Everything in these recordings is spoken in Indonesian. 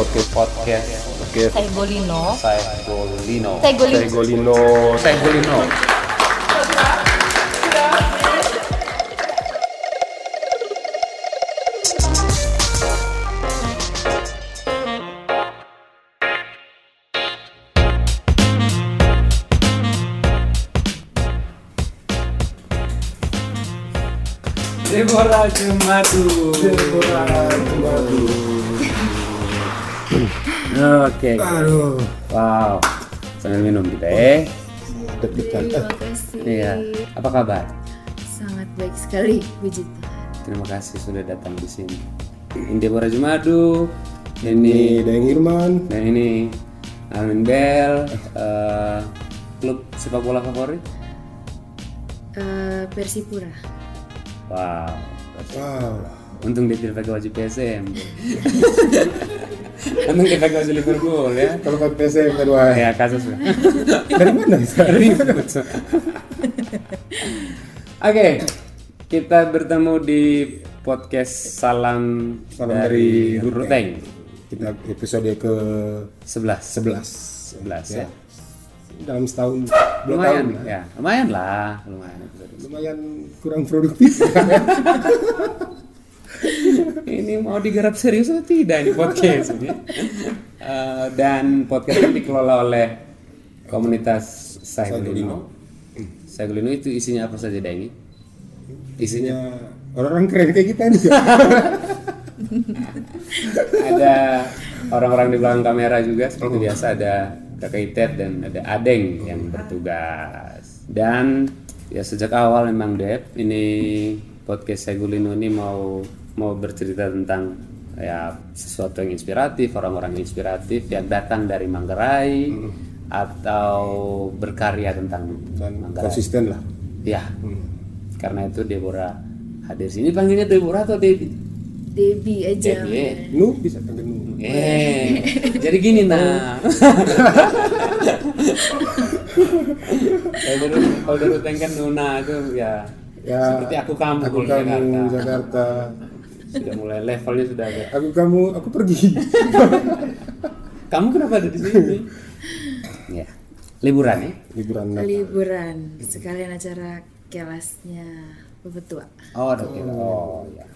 podcast podcast podcast Saigolino. Saigolino. Saigolino. Saigolino. Saigolino. Deborah Jumatu. Oke. Aduh, Wow. Sambil minum kita eh. deg-degan. Terima kasih. Iya. Apa kabar? Sangat baik sekali, puji Tuhan. Terima kasih sudah datang di sini. Ini Deborah Jumadu. ini Ini Dayang Irman. dan ini Alvin Bell. eh, klub sepak bola favorit? Eh, Persipura. Wow. Wow. Untung dia tidak pakai baju PSM. Untung dia pakai baju Liverpool ya. Kalau kan PSM kedua. Ya kasus. Dari mana bisa? Ribut. Oke, kita bertemu di podcast Salam, Salam dari dari Guru Teng Kita episode ke 11 11. 11 ya. Dalam setahun, dua Lumayan, tahun. ya. Lumayan lah, lumayan. Lumayan kurang produktif. Ini mau digarap serius atau tidak ini podcast ini? Eh, dan podcast ini dikelola oleh komunitas Saigulino. Saigulino itu isinya apa saja Dengi? Isinya orang-orang keren kayak kita nih. ada orang-orang di belakang kamera juga seperti biasa ada Kakak Itet dan ada Adeng yang bertugas. Dan ya sejak awal memang Dep ini podcast Saigulino ini mau mau bercerita tentang ya sesuatu yang inspiratif, orang-orang yang inspiratif yang datang dari Manggarai atau berkarya tentang Dan Manggarai. konsisten lah. Ya. Karena itu Deborah hadir sini panggilnya Deborah atau Debbie? Debbie aja. Debbie. eh. Nu bisa panggil Nu. Eh, jadi gini nah. kalau dulu kalau dulu kan Nuna itu ya, Ya, seperti aku kamu Aku kamu Jakarta. Jakarta. Sudah mulai levelnya sudah ada. Aku kamu, aku pergi. Kamu kenapa ada di sini? ya, liburan ya? Liburan Natal. Liburan. Sekalian acara kelasnya Bebetua. Oh, ada kelas. Oh, ya.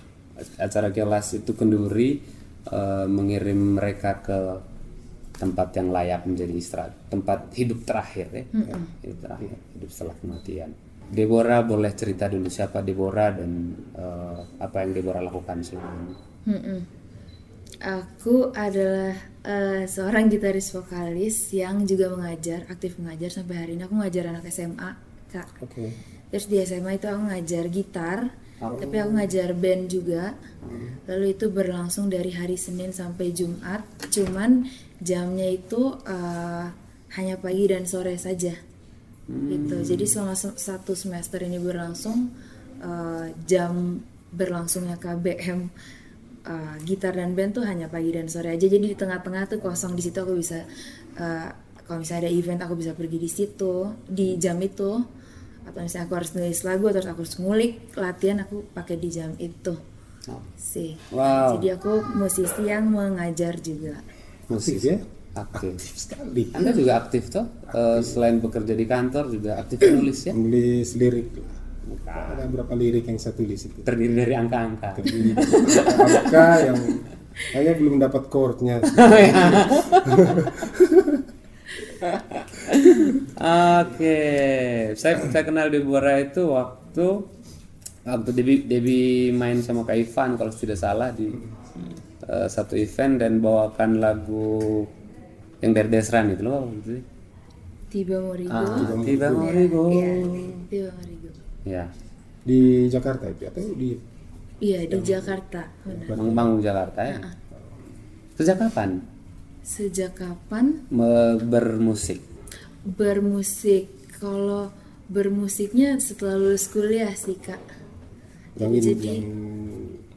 Acara kelas itu kenduri eh, mengirim mereka ke tempat yang layak menjadi istirahat, tempat hidup terakhir ya. Hidup terakhir, hidup setelah kematian. Deborah boleh cerita dulu siapa Deborah dan eh, apa yang Deborah lakukan sebelumnya. Mm-mm. Aku adalah eh, seorang gitaris vokalis yang juga mengajar, aktif mengajar sampai hari ini. Aku ngajar anak SMA, Kak. Oke. Terus di SMA itu aku ngajar gitar, tapi aku ngajar band juga. Lalu itu berlangsung dari hari Senin sampai Jumat. Cuman jamnya itu eh, hanya pagi dan sore saja. Gitu. Jadi selama se- satu semester ini berlangsung eh, jam berlangsungnya KBM eh, gitar dan band tuh hanya pagi dan sore aja. Jadi di tengah-tengah tuh kosong di situ aku bisa eh, kalau misalnya ada event aku bisa pergi di situ di jam itu atau misalnya aku harus nulis lagu atau aku harus ngulik latihan aku pakai di jam itu Oh. sih. Wow. Jadi aku musisi yang mengajar juga. Aktif ya? Aktif. Sekali. Anda juga aktif toh? Eh, selain bekerja di kantor juga aktif menulis ya? Menulis lirik. Bukan. Ada berapa lirik yang saya tulis itu? Terdiri dari angka-angka. Terdiri dari angka yang saya belum dapat chordnya. Oke, saya saya kenal Deborah itu waktu waktu Debbie, Debbie main sama Kak Ivan kalau tidak salah di eh, satu event dan bawakan lagu yang dari Desran itu loh. Tiba Morigo. Ah, Tiba Morigo. Iya, Tiba Morigo. Ya, Di Jakarta itu atau di Iya, di Jakarta. Benar. Manggung Jakarta ya. Sejak kapan Sejak kapan me- bermusik? bermusik? Kalau bermusiknya setelah lulus kuliah sih, Kak. yang Jadi, ini jadi yang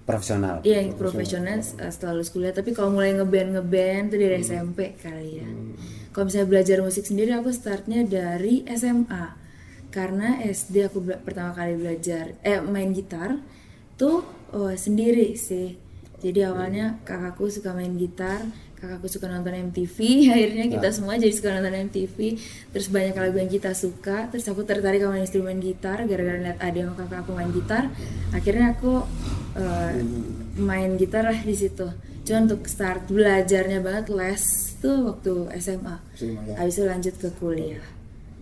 Profesional. Iya yang profesional setelah lulus kuliah tapi kalau mulai ngeband ngeband tuh dari SMP kali ya. Kalau misalnya belajar musik sendiri aku startnya dari SMA karena SD aku pertama kali belajar eh main gitar tuh oh, sendiri sih. Jadi awalnya kakakku suka main gitar, kakakku suka nonton MTV akhirnya kita semua jadi suka nonton MTV terus banyak lagu yang kita suka. Terus aku tertarik sama instrumen gitar gara-gara lihat ada yang kakak aku main gitar. Akhirnya aku uh, main gitar lah di situ. Cuma untuk start belajarnya banget les tuh waktu SMA SMA, ya. habis itu lanjut ke kuliah.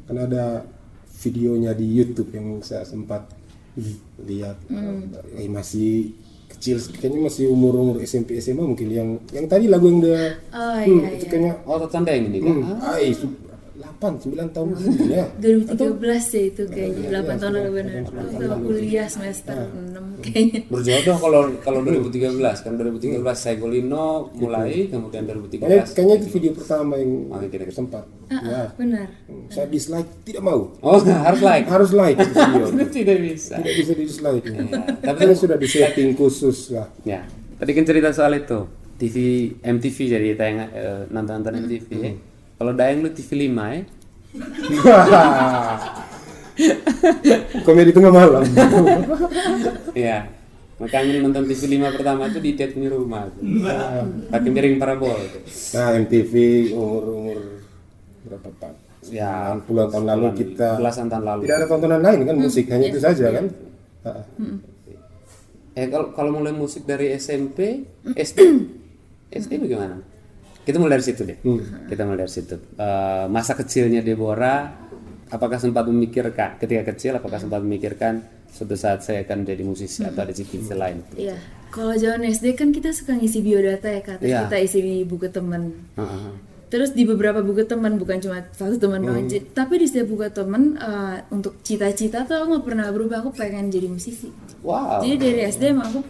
Kan ada videonya di YouTube yang saya sempat lihat. Hmm. eh, masih kecil kayaknya masih umur umur SMP SMA mungkin yang yang tadi lagu yang udah oh hmm, iya itu iya kayaknya Oh, tanda yang ini kan? hmm, ay, su- 8 9 tahun mungkin ya. 2013 ya itu kayaknya Iya, 8 tahun lalu benar? kuliah semester 6 kayaknya. Berjodoh kalau kalau 2013 kan 2013 saya Golino mulai kemudian kayaknya, 2013 kayaknya itu video pertama yang Oh, kira-kira. sempat. Ah, ya. ah, benar. Hmm, saya dislike tidak mau. Oh, harus like. harus like video. Tidak bisa. tidak bisa di dislike Tapi tapi sudah di setting khusus lah. Ya, tadi kan cerita soal itu. TV MTV jadi tayang eh, nonton-nonton MTV. ya. Kalau Dayang lu TV 5 ya. komedi tengah malam Iya. Makanya nonton TV 5 pertama itu di tiap di rumah. tuh. Pakai miring parabol. tuh. nah MTV umur umur berapa pak Ya, puluhan tahun lalu kita belasan tahun lalu. tidak ada tontonan lain kan musik hanya itu saja kan Ah. Eh kalau kalau mulai musik dari SMP, SD, SD bagaimana? Kita mulai dari situ deh. Kita mulai dari situ. Eh, masa kecilnya Deborah, apakah sempat memikirkan ketika kecil, apakah sempat memikirkan suatu saat saya akan jadi musisi atau ada cita-cita lain? Iya, kalau zaman SD kan kita suka ngisi biodata ya kak, terus Iya. kita isi di buku temen. Heeh. Terus di beberapa buku teman, bukan cuma satu teman Hmm. doang. J- Tapi di setiap buku teman eh, untuk cita-cita tuh aku nggak pernah berubah. Aku pengen jadi musisi. Wow. Jadi dari SD emang aku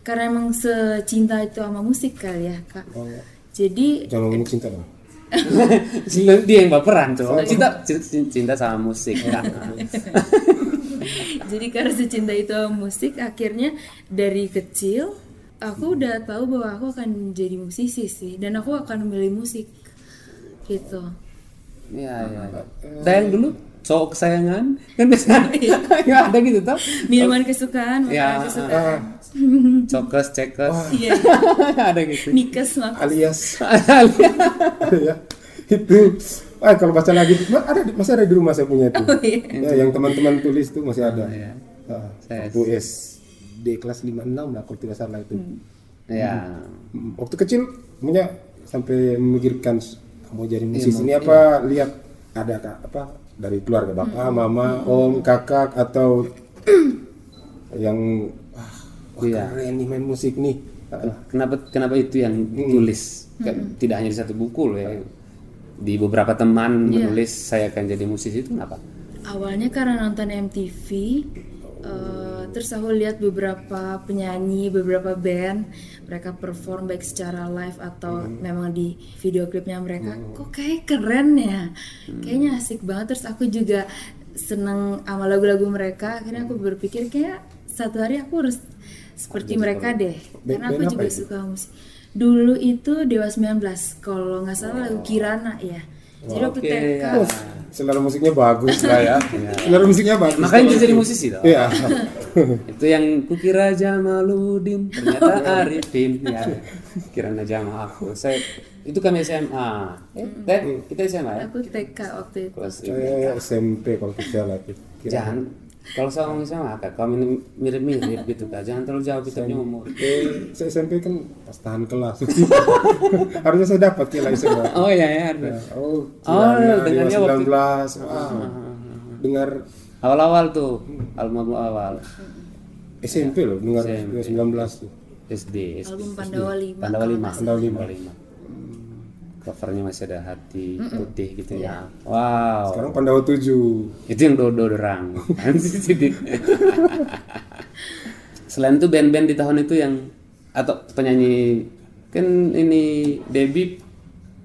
karena emang secinta itu sama musik kali ya kak. Oh, Jadi jangan ngomong cinta dong dia yang baperan tuh. Cinta, cinta, sama musik. Kak. jadi karena secinta itu musik, akhirnya dari kecil aku udah tahu bahwa aku akan jadi musisi sih, dan aku akan memilih musik gitu. Iya, iya. Dayang dulu cowok kesayangan kan biasa nggak ada gitu tau Minuman kesukaan, makanan Ya, kesukaan, cokes cekes. Iya, ada gitu. Nikes makan. alias. Ya itu. Ah kalau baca lagi ada masih ada di rumah saya punya itu. Ya, yang teman-teman tulis itu masih ada. Iya. Ah, Saya- waktu SD kelas 56 lah kalau tidak salah itu. Ya. Mm, waktu kecil punya sampai memikirkan s- mau jadi musisi ini apa? lihat ada kak apa dari keluarga bapak mama om kakak atau yang wah, wah Iya. keren nih main musik nih. Ah, kenapa kenapa itu yang tulis? Kan tidak hanya di satu buku loh ya. Di beberapa teman menulis saya akan jadi musisi itu kenapa? Awalnya karena nonton MTV, eh, terus aku lihat beberapa penyanyi, beberapa band, mereka perform baik secara live atau memang di video klipnya mereka, kok kayak keren ya, kayaknya asik banget. Terus aku juga seneng sama lagu-lagu mereka, akhirnya aku berpikir kayak satu hari aku harus seperti mereka deh, karena aku juga itu? suka musik. Dulu itu Dewa 19, kalau nggak salah lagu Kirana ya. Jadi waktu Oke, TK. Oh, selera musiknya bagus lah ya. selera musiknya bagus. makanya dia jadi musisi toh Iya. itu yang kukira Jamaluddin ternyata Arifin ya kiranya Jamal aku saya itu kami SMA eh kita SMA ya aku TK waktu itu. kelas SMP kalau tidak salah. Jangan kalau saya ngomong sama kak kami ini mirip-mirip gitu kak jangan terlalu jauh kita punya umur Eh, saya SMP kan pas tahan kelas. Harusnya saya dapat kira SMA. oh iya ya ada. Oh, Oh, dengannya waktu- 19. Wah. Dengar awal-awal tuh album awal SMP loh, dengar. Dewa 19 tuh. SD album Pandawa 5 Pandawa lima Pandawa lima. Covernya masih ada hati putih gitu ya. Wow. Sekarang Pandawa 7. itu yang dodo dorang selain itu band-band di tahun itu yang atau penyanyi kan ini Debbie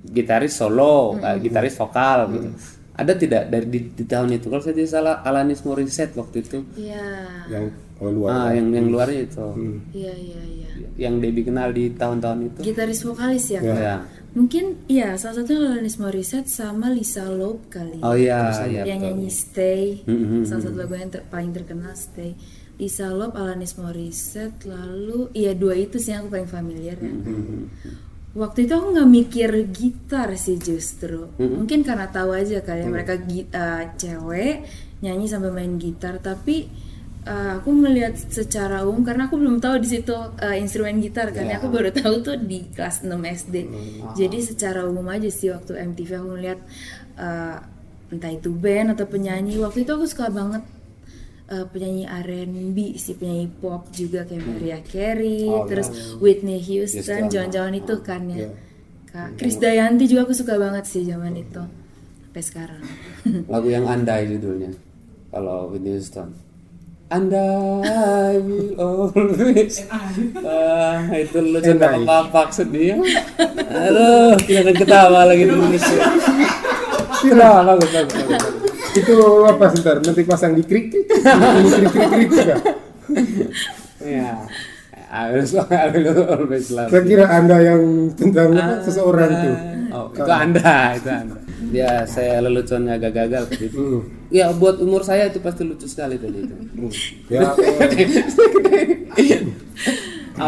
gitaris solo eh, gitaris vokal gitu. Ada tidak dari di, di tahun itu? Kalau saya tidak salah Alanis Morissette waktu itu. Iya, Yang oh, luar. ah yang yang luarnya itu iya, iya, iya. yang Debbie kenal di tahun-tahun itu Gitaris vokalis ya, Kak? ya Mungkin iya, salah satunya Alanis Morissette sama Lisa Loeb kali. oh iya iya yang nyanyi Stay, Mm-mm. salah satu lagu yang ter- paling terkenal Stay. Lisa Loeb, Alanis Morissette, lalu iya dua itu sih yang aku paling familiar ya. Waktu itu aku nggak mikir gitar sih justru. Mungkin karena tahu aja kali ya mereka gi- eh, cewek nyanyi sampai main gitar, tapi eh, aku melihat secara umum karena aku belum tahu di situ eh, instrumen gitar kan. Ya. Aku baru tahu tuh di kelas 6 SD. Jadi secara umum aja sih waktu MTV aku melihat eh, entah itu band atau penyanyi. Waktu itu aku suka banget eh, penyanyi R&B sih penyanyi pop juga kayak Mariah Carey Oh, terus ya. Whitney Houston Houston. zaman-zaman itu kan ya Iya. Kak Chris Dayanti juga aku suka banget sih zaman itu sampai sekarang Lagu yang Andai judulnya. Kalau Whitney Houston. Andai will always. Ah, itu lu coba Andai. kapak sedih. Aduh, kita akan ketawa lagi di Indonesia. Ketawa bagus, bagus, bagus. Itu apa sebentar? Nanti pasang di krik krik. Krik krik krik juga. Iya. I will, I will always love Saya kira anda yang tentang apa, seseorang tuh. Oh, itu Anda, itu Anda. Ya, saya lelucon agak gagal. Hmm. Ya, buat umur saya itu pasti lucu sekali tadi itu. Ya,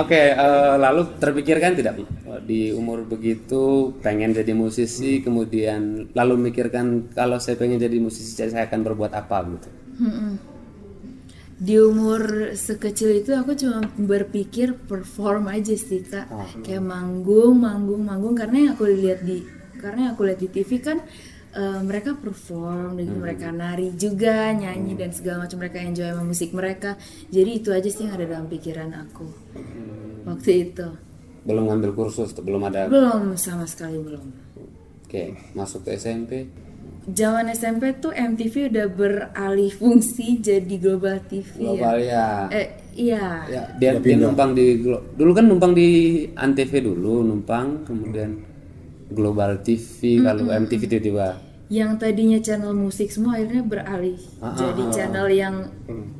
Oke, eh, lalu terpikirkan tidak di umur begitu pengen jadi musisi, kemudian lalu mikirkan kalau saya pengen jadi musisi saya akan berbuat apa gitu. Di umur sekecil itu aku cuma berpikir perform aja sih kak kayak manggung manggung manggung karena yang aku lihat di karena yang aku lihat di TV kan eh, mereka perform dan mereka nari juga nyanyi dan segala macam mereka enjoy sama musik mereka jadi itu aja sih yang ada dalam pikiran aku waktu itu Belum ngambil kursus, belum ada. belum sama sekali belum Oke, masuk ke SMP. Zaman SMP tuh MTV udah beralih fungsi jadi Global TV Global ya. ya. Eh, iya. Ya, dia, dia numpang di dulu kan numpang di Antv dulu numpang kemudian Global TV kalau MTV tiba-tiba. Yang tadinya channel musik semua akhirnya beralih Ah, jadi channel yang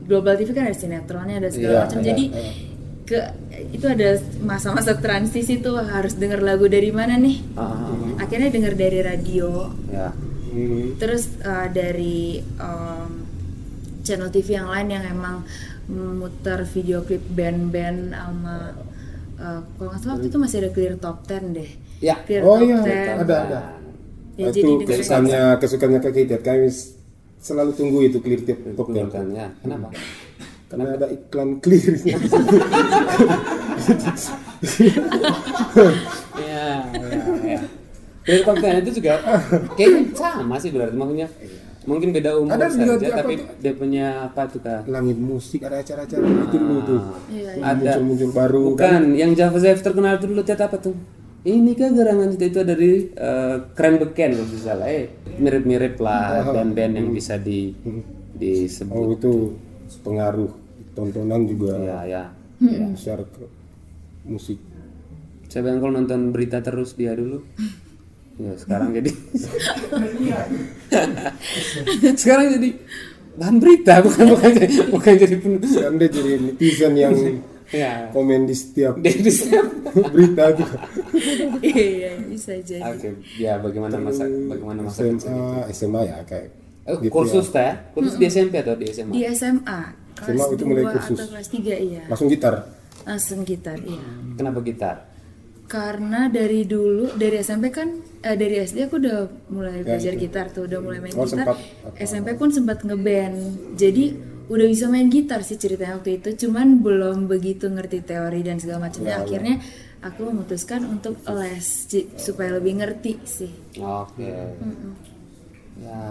Global TV kan ada sinetronnya ada segala Iya, macam. iya, Jadi ke itu ada masa-masa transisi tuh harus denger lagu dari mana nih? Ah, ah, ah. Akhirnya denger dari radio, ya. Hmm, terus uh, dari um, channel TV yang lain yang emang muter video klip band-band sama uh, kalau nggak salah waktu itu masih ada Clear Top 10 deh. ya Clear Oh Top iya, 10. ada ada. Ya, itu jadi dengerin- kesukaannya kesukaannya Kak Kitet. Kami selalu tunggu itu clear tip top Betul ten. kan ya kenapa Karena ada iklan clear. ya ya ya dari konten itu juga kayaknya sama sih berarti maksudnya mungkin beda umur Ada saja apa tapi tuh? dia punya apa tuh kak? Langit musik. Ada acara-acara. Itu dulu tuh. Iya, iya. ada. Muncul-muncul baru. bukan yang Java Zef terkenal itu dulu cat apa tuh? Ini kan gerangan itu itu dari eh, keren beken kalau tidak salah eh. Mirip-mirip lah band-band yang bisa di disebut. Oh itu pengaruh tontonan juga. Ya ya ke musik. saya bilang kalau nonton berita terus dia dulu ya sekarang jadi sekarang jadi bahan berita bukan bukan jadi bukan jadi penulis Sekarang dia jadi netizen yang ya komen di setiap di setiap berita tuh. Iya, bisa jadi. Oke, ya bagaimana masa bagaimana masa kecil? SMA, SMA ya kayak Eh, kursus teh, kursus di SMP atau di SMA? Di SMA, kelas SMA itu mulai 2 kursus. atau kelas 3 iya. langsung gitar. Langsung gitar, iya. Kenapa gitar? Karena dari dulu dari SMP kan eh, dari SD aku udah mulai belajar gitar tuh, udah mulai main Oh, gitar. sempat. SMP pun sempat ngeband. Jadi udah bisa main gitar sih ceritanya waktu itu, cuman belum begitu ngerti teori dan segala macamnya. Akhirnya aku memutuskan untuk les supaya lebih ngerti sih. Oke. Ya.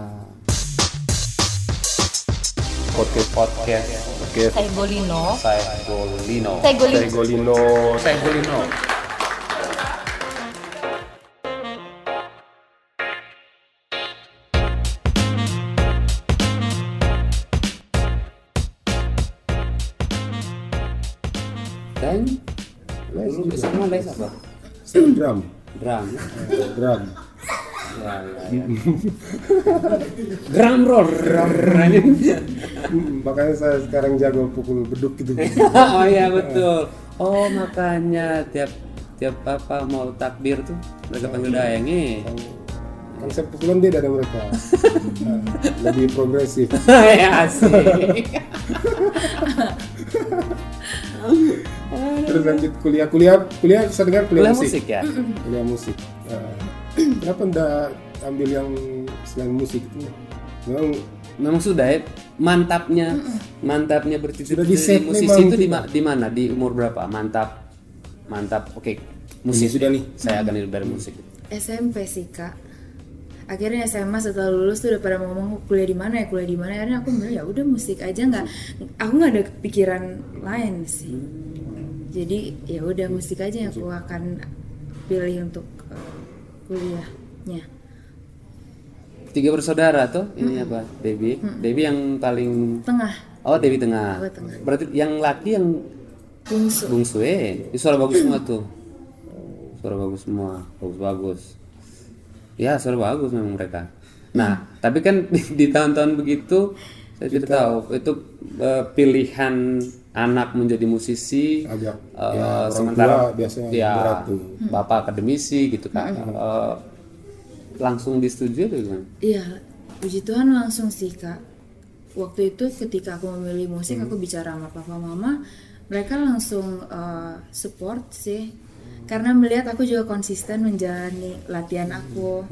Podcast Podcast podcast Saya Golino. saya Golino. Saya Golino. Golino. Saya Golino. Dan dulu SMA les apa? Drum. Drum. Eh, drum. Ya, ya, ya. Drum roll. Hmm, makanya saya sekarang jago pukul beduk gitu. oh iya betul. Oh makanya tiap tiap apa mau takbir tuh mereka panggil dayang nih. saya pukulan beda dari mereka. Nah, lebih progresif. ya asik. Terus lanjut kuliah kuliah kuliah saya dengar kuliah, Kuliah musik. musik ya? Kuliah musik. Eh, kenapa enggak ambil yang selain musik itu? Memang Memang sudah ya mantapnya mantapnya bercita-cita musisi memang itu di, di mana? Di umur berapa? Mantap. Mantap. Oke. musik Musik sudah nih. saya akan hidup dari musik. SMP sih kak akhirnya SMA setelah lulus tuh udah pada ngomong kuliah di mana ya kuliah di mana akhirnya aku bilang ya udah musik aja nggak aku nggak ada pikiran lain sih jadi ya udah musik aja yang aku akan pilih untuk uh, kuliahnya Tiga bersaudara tuh ini apa? Debbie. Debbie yang paling tengah Oh, Debbie tengah. Aku tengah. Berarti yang laki yang bungsu bungsu eh. Suara bagus semua tuh. Suara bagus semua, bagus-bagus. Ya, suara bagus memang mereka. Nah, tapi kan di tahun-tahun begitu saya tidak tahu itu eh, pilihan anak menjadi musisi Agak, eh, ya, sementara biasanya ya berat tuh. bapak akademisi gitu kan Eh, langsung disetujui atau gimana? Iya, puji Tuhan langsung sih kak. Waktu itu ketika aku memilih musik, aku bicara sama papa mama, mereka langsung uh, support sih. Karena melihat aku juga konsisten menjalani latihan aku,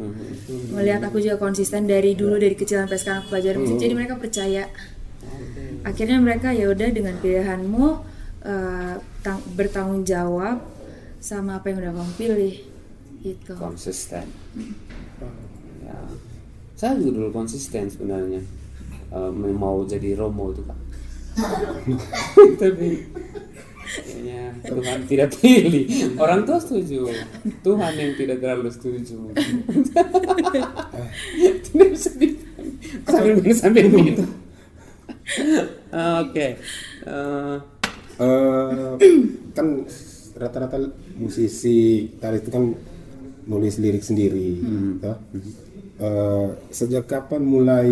melihat aku juga konsisten dari dulu dari kecil sampai sekarang aku belajar musik, jadi mereka percaya. Akhirnya mereka ya udah dengan pilihanmu uh, tang- bertanggung jawab sama apa yang udah kamu pilih, gitu. konsisten. Ya. Saya juga dulu konsisten sebenarnya. Eh, mau jadi romo itu kan tapi kayaknya Tuhan tidak pilih. Orang tua setuju. Tuhan yang tidak terlalu setuju. Tidak bisa sambil minum sambil minum oke. Eh, kan rata-rata musisi gitaris itu kan nulis lirik sendiri, toh? Eh, sejak kapan mulai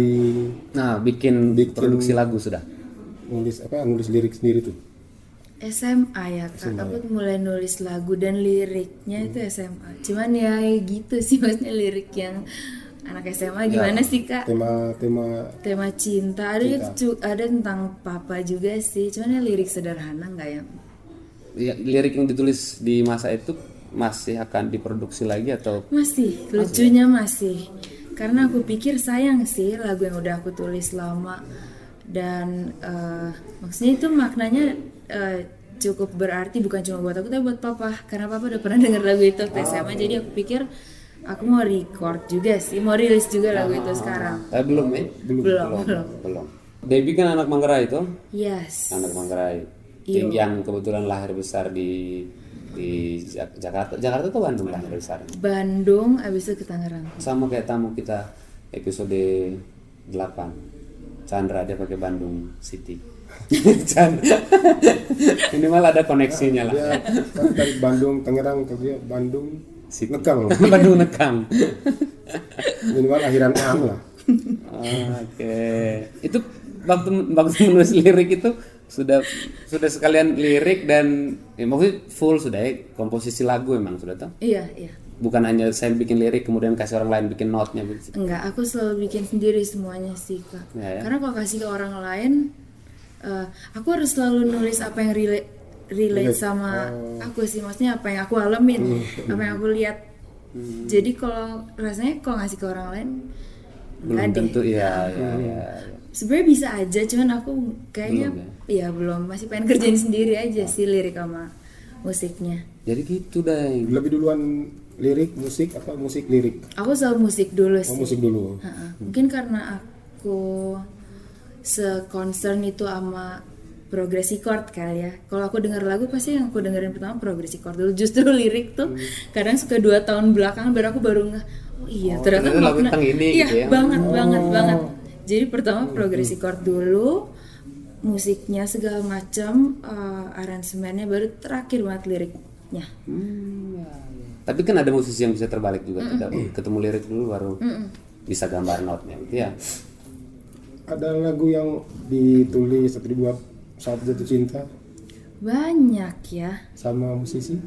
nah bikin, Bikin- produksi lagu sudah? nulis apa nulis lirik sendiri tuh? SMA ya kak, aku tuh mulai nulis lagu dan liriknya itu SMA. Cuman ya gitu sih maksudnya lirik yang anak SMA gimana sih kak? Tema tema Tema cinta ada cu- ada tentang papa juga sih. Cuman ya lirik sederhana nggak ya? ya, lirik yang ditulis di masa itu masih akan diproduksi lagi atau Masih, lucunya masih. Karena aku pikir sayang sih lagu yang udah aku tulis lama dan eh, maksudnya itu maknanya eh, cukup berarti bukan cuma buat aku tapi buat papa karena papa udah pernah denger lagu itu waktu SMA jadi aku pikir aku mau record juga sih mau rilis juga lagu itu sekarang Eh, belum ya? belum belum, Belum. Debbie kan anak Manggarai itu, yes anak Manggarai. Yang, yang kebetulan lahir besar di di Jak- Jakarta. Jakarta atau Bandung lahir besar. Bandung abis itu ke Tangerang Sama kayak tamu kita episode 8. Chandra dia pakai Bandung City. Minimal ada koneksinya lah. ya kan dari Bandung Tangerang ke dia Bandung Situ. Nekang Bandung Nekang. minimal akhiran am lah. Oke. Itu waktu waktu menulis lirik itu sudah sudah sekalian lirik dan ya, maksudnya full sudah ya komposisi lagu emang sudah tuh. iya iya Bukan hanya saya bikin lirik kemudian kasih orang lain bikin notnya. Enggak, aku selalu bikin sendiri semuanya sih kak. Ya, ya. Karena kalau kasih ke orang lain, eh, aku harus selalu nulis apa yang relate relate sama aku sih, maksudnya apa yang aku alamin, apa yang aku lihat. Jadi kalau rasanya kalau ngasih ke orang lain, Belum tentu ya ya ya. Sebenarnya bisa aja, cuman aku kayaknya ya? belum masih pengen kerjain sendiri aja sih lirik sama musiknya. Jadi gitu deh. Lebih duluan lirik musik apa musik lirik? Aku selalu musik dulu Oh sih. musik dulu. Ha-ha. Mungkin karena aku se-concern itu sama progresi chord kali ya. Kalau aku denger lagu pasti yang aku dengerin pertama progresi chord dulu. Justru lirik tuh kadang suka dua tahun belakangan baru aku baru nggak. Oh iya ternyata ternyata makna- ini Iya gitu ya. banget banget banget. Jadi pertama progresi chord dulu, musiknya segala macam, eh, aransemennya baru terakhir banget liriknya. Tapi kan ada musisi yang bisa terbalik juga. Tidak ketemu lirik dulu baru bisa gambar notnya gitu ya. Ada lagu yang ditulis atau dibuat saat jatuh cinta Banyak ya. sama musisi?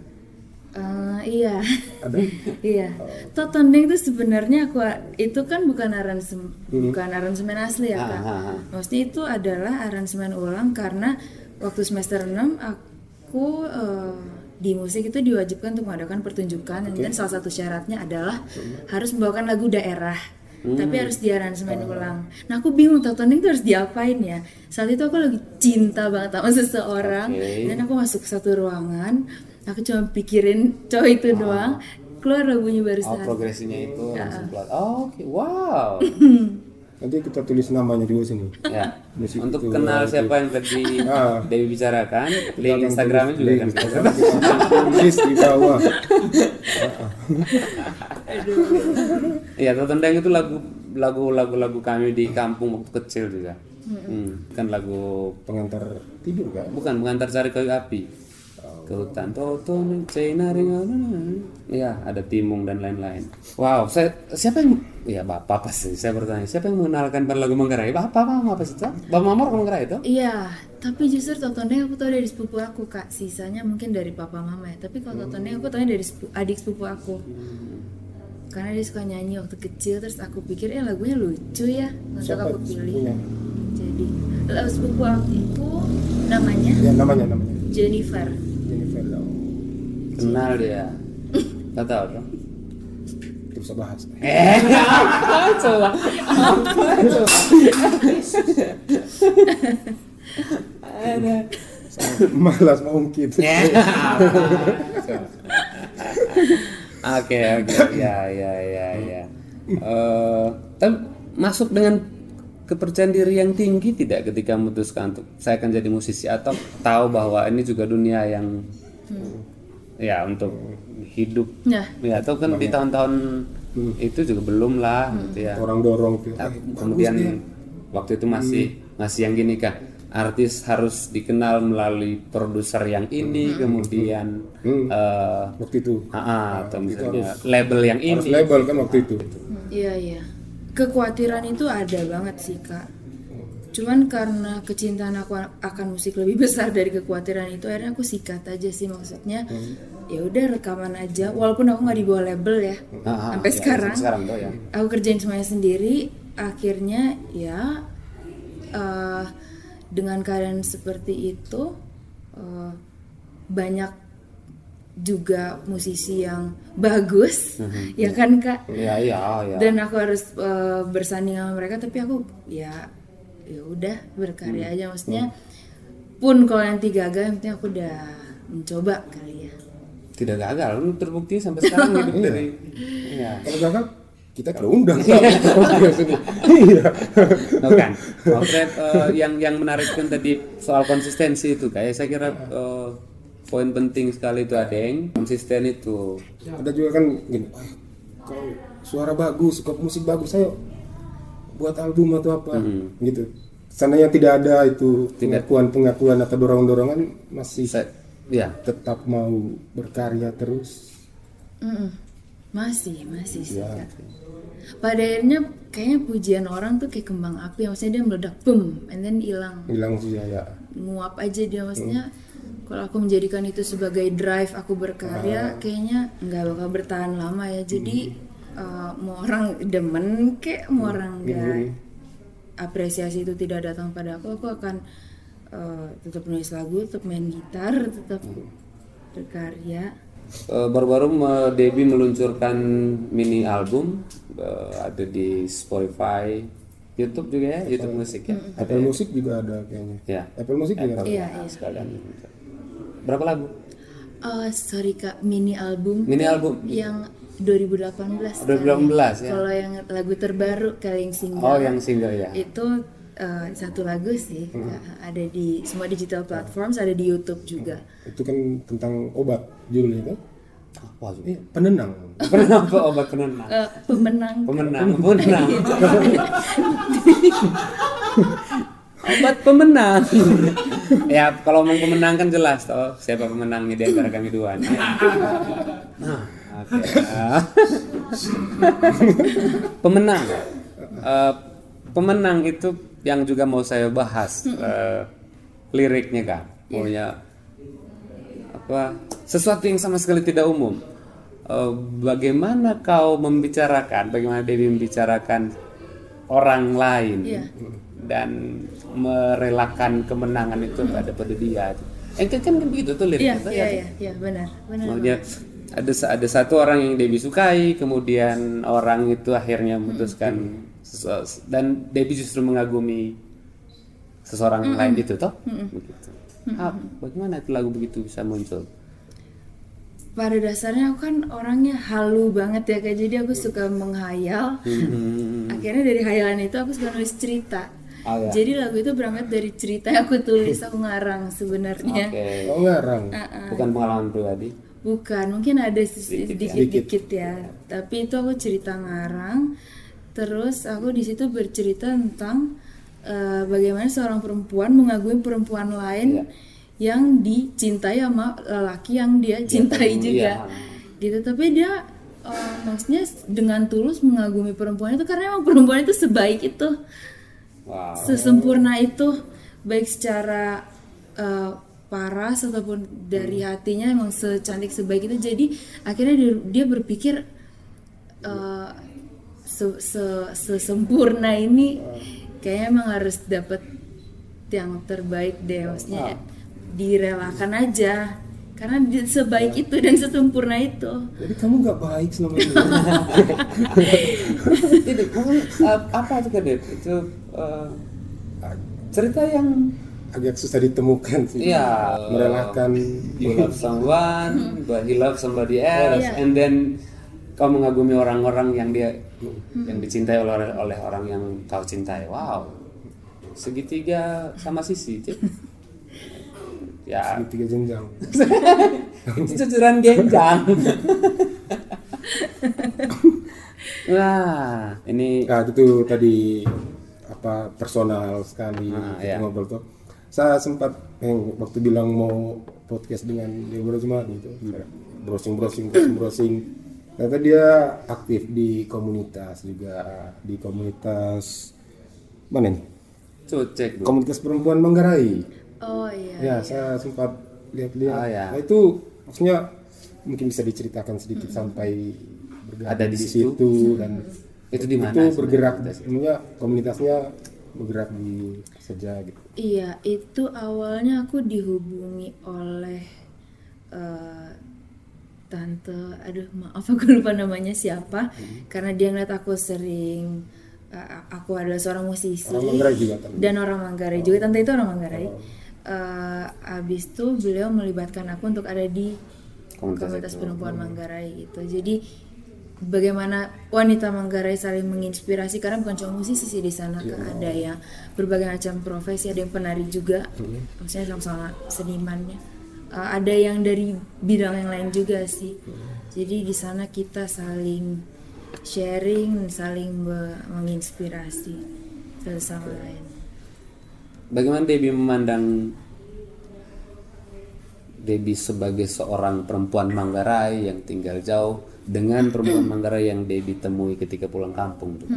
Eh, iya. Ada? iya. Totondeng itu sebenarnya aku itu kan bukan aransemen bukan aransemen asli ya, Kak. ah, ah. Maksudnya itu adalah aransemen ulang karena waktu semester 6 aku eh, di musik itu diwajibkan untuk mengadakan pertunjukan dan salah satu syaratnya adalah harus membawakan lagu daerah tapi harus diaransemen ulang. Nah aku bingung tontonan itu harus diapain ya. Saat itu aku lagi cinta banget sama seseorang Oke. dan aku masuk ke satu ruangan. Aku cuma pikirin cowok itu doang. Keluar lagunya Oh, barusan. progresinya itu langsung keluar. Oh, oke. Wow. Nanti kita tulis namanya di sini. ya. Musik Untuk itu, kenal ya, siapa yang tadi Ah. Dewi bicarakan, link Instagramnya juga kan. Tulis di bawah. Iya, Totendang itu lagu lagu lagu lagu kami di kampung waktu kecil juga. Hmm, kan lagu Pengantar tidur kan? bukan mengantar cari kayu api ke hutan Toton Cina ya ada timung dan lain-lain wow saya siapa yang ya bapak pasti saya bertanya siapa yang mengenalkan pada lagu Manggarai bapak mama apa sih itu bapak mama orang Manggarai itu Iya, tapi justru Totondeng aku tahu dari sepupu aku kak. Sisanya mungkin dari papa mama ya. Tapi kalau Totondeng aku tahu dari sepu- adik sepupu aku. Karena dia suka nyanyi waktu kecil, terus aku pikir eh lagunya lucu ya, Siapa aku pilih. sepupunya? Jadi lagu sepupu aku itu namanya Ya namanya namanya. Jennifer. Kenal dia nggak tahu dong Kita bisa bahas. eh apa coba apa coba ada Malas mau ungkit. Ya. Oke oke ya ya ya ya. Eh, tapi masuk dengan kepercayaan diri yang tinggi tidak ketika memutuskan untuk saya akan jadi musisi atau tahu bahwa ini juga dunia yang ya untuk hidup. Nah, ya atau kan di tahun-tahun itu juga belum lah gitu ya. Orang dorong tuh. Nah, kemudian waktu itu masih masih yang gini kah? Artis harus dikenal melalui produser yang ini kemudian eh Waktu itu. Ah, ah, atau misalnya label yang harus ini. label kan waktu itu. iya iya. Kekhawatiran itu ada banget sih kak. Cuman karena kecintaan aku akan musik lebih besar dari kekhawatiran itu, akhirnya aku sikat aja sih maksudnya. Ya udah rekaman aja, walaupun aku nggak dibawa label ya. Ah, ah, sampai ya, sekarang, sekarang tuh ya aku kerjain semuanya sendiri. Akhirnya ya eh, dengan keadaan seperti itu eh, banyak juga musisi yang bagus, ya kan kak? ya iya ya dan aku harus uh, bersanding sama mereka tapi aku ya ya udah berkarya Hmm. aja maksudnya pun kalau nanti gagal yang penting aku udah mencoba kali ya tidak gagal lu terbukti sampai sekarang hidup dari ya Kalau gagal kita kalau undang. Iya. Bukan. Maksudnya eh, yang yang menarik kan tadi soal konsistensi itu kayak saya kira eh, poin penting sekali itu ada yang konsisten itu. Ada juga kan gini. "Wah, Kalau suara bagus, kok musik bagus, ayo buat album atau apa gitu. Seandainya tidak ada itu pengakuan-pengakuan atau dorongan-dorongan masih Saya, ya tetap mau berkarya terus. Mm-mm. masih masih sih Ya. Pada akhirnya kayaknya pujian orang tuh kayak kembang api maksudnya dia meledak boom and then hilang Bilang sih ya, ya. nguap aja dia maksudnya kalau aku menjadikan itu sebagai drive aku berkarya kayaknya nggak bakal bertahan lama ya jadi uh, mau orang demen kek mau orang nggak apresiasi itu tidak datang pada aku aku akan uh, tetap nulis lagu tetap main gitar tetap berkarya Eh, baru-baru me- Debbie meluncurkan mini album eh, ada di Spotify, YouTube juga ya, YouTube musik ya. Apple Music juga ada kayaknya. Ya. Apple Music juga ada. Iya, iya. sekalian. Berapa lagu? Oh, sorry kak, mini album. Mini album. yang 2018. 2018 ya. Kalau yang lagu terbaru kali yang single. Oh, yang single ya. Itu eh, satu lagu sih, Hmm. Kak. ada di semua digital platforms, ada di YouTube juga. Itu kan tentang obat judulnya kan? Apa tuh? Iya, penenang. Penenang apa obat penenang? Eh, pemenang. Pemenang, pemenang. obat pemenang. ya kalau ngomong pemenang kan jelas toh siapa pemenangnya di antara kami dua. Nah, oke. pemenang. Eh, pemenang itu yang juga mau saya bahas eh, liriknya kan. Maunya apa sesuatu yang sama sekali tidak umum. Eh, bagaimana kau membicarakan, bagaimana Dewi membicarakan orang lain Iya. dan merelakan kemenangan itu ada pada dia. Eh kan kan begitu tuh iya liriknya. iya iya iya benar benar Maunya ada ada satu orang yang Debbie sukai, kemudian orang itu akhirnya memutuskan sesu- dan Debbie justru mengagumi seseorang lain itu toh, begitu. Ah, bagaimana itu lagu begitu bisa muncul? pada dasarnya aku kan orangnya halu banget ya kayak jadi aku suka menghayal Hmm. akhirnya dari hayalan itu aku suka nulis cerita Oh, ya. jadi lagu itu berangkat dari cerita yang aku tulis aku ngarang sebenarnya Oke. Oh ngarang. Bukan pengalaman pribadi. Bukan mungkin ada sedikit-sedikit ya. Tapi itu aku cerita ngarang. Terus aku di situ bercerita tentang eh, bagaimana seorang perempuan mengagumi perempuan lain yang dicintai sama lelaki yang dia cintai juga. Gitu. Tapi dia eh, maksudnya dengan tulus mengagumi perempuan itu karena emang perempuan itu sebaik itu. Wow. sesempurna itu. Baik secara eh, paras ataupun dari hatinya emang secantik sebaik itu. Jadi akhirnya dia, dia berpikir eh, se- se- sesempurna ini kayaknya emang harus dapat yang terbaik deh maksudnya direlakan aja. Karena sebaik itu dan sesempurna itu. Jadi kamu nggak baik selama ini. Mungkin, uh, apa itu Dep? Itu uh, cerita yang Agak susah ditemukan sih. Iya. Merelakan you love someone, but he love somebody else, and then kau mengagumi orang-orang yang dia yang dicintai oleh oleh orang yang kau cintai. Wow, segitiga sama sisi, Cip. ya, tiga jenjang. itu cucuran genjang. Wah, ini Nah itu tadi apa personal sekali Ah, kita iya. ngobrol tuh. Saya sempat yang waktu bilang mau podcast dengan Deborah Jumat gitu, browsing browsing browsing browsing. Ternyata dia aktif di komunitas juga di komunitas mana nih? cucek, Bu. Komunitas perempuan Manggarai. oh iya Ya, saya sempat lihat-lihat. Ah, ya. Nah, itu maksudnya mungkin bisa diceritakan sedikit sampai bergabung Ada di di situ. situ dan Itu di mana? itu bergerak sebenarnya komunitasnya bergerak di saja gitu. Iya, itu awalnya aku dihubungi oleh eh, tante, aduh maaf aku lupa namanya siapa, karena dia ngeliat aku sering, eh, aku adalah seorang musisi Orang Manggarai juga dan orang Manggarai juga, tante itu orang Manggarai. Eh, abis itu beliau melibatkan aku untuk ada di Komunitas komunitas perempuan Manggarai gitu. Jadi bagaimana wanita Manggarai saling menginspirasi karena bukan cuma musisi sih di sana kan ada yang berbagai macam profesi, ada yang penari juga, maksudnya sama-sama senimannya. Eh, ada yang dari bidang yang lain juga sih. Jadi di sana kita saling sharing, saling menginspirasi satu sama lain. Bagaimana Debbie memandang Debbie sebagai seorang perempuan Manggarai yang tinggal jauh dengan perempuan Manggarai yang Debbie temui ketika pulang kampung? tuh?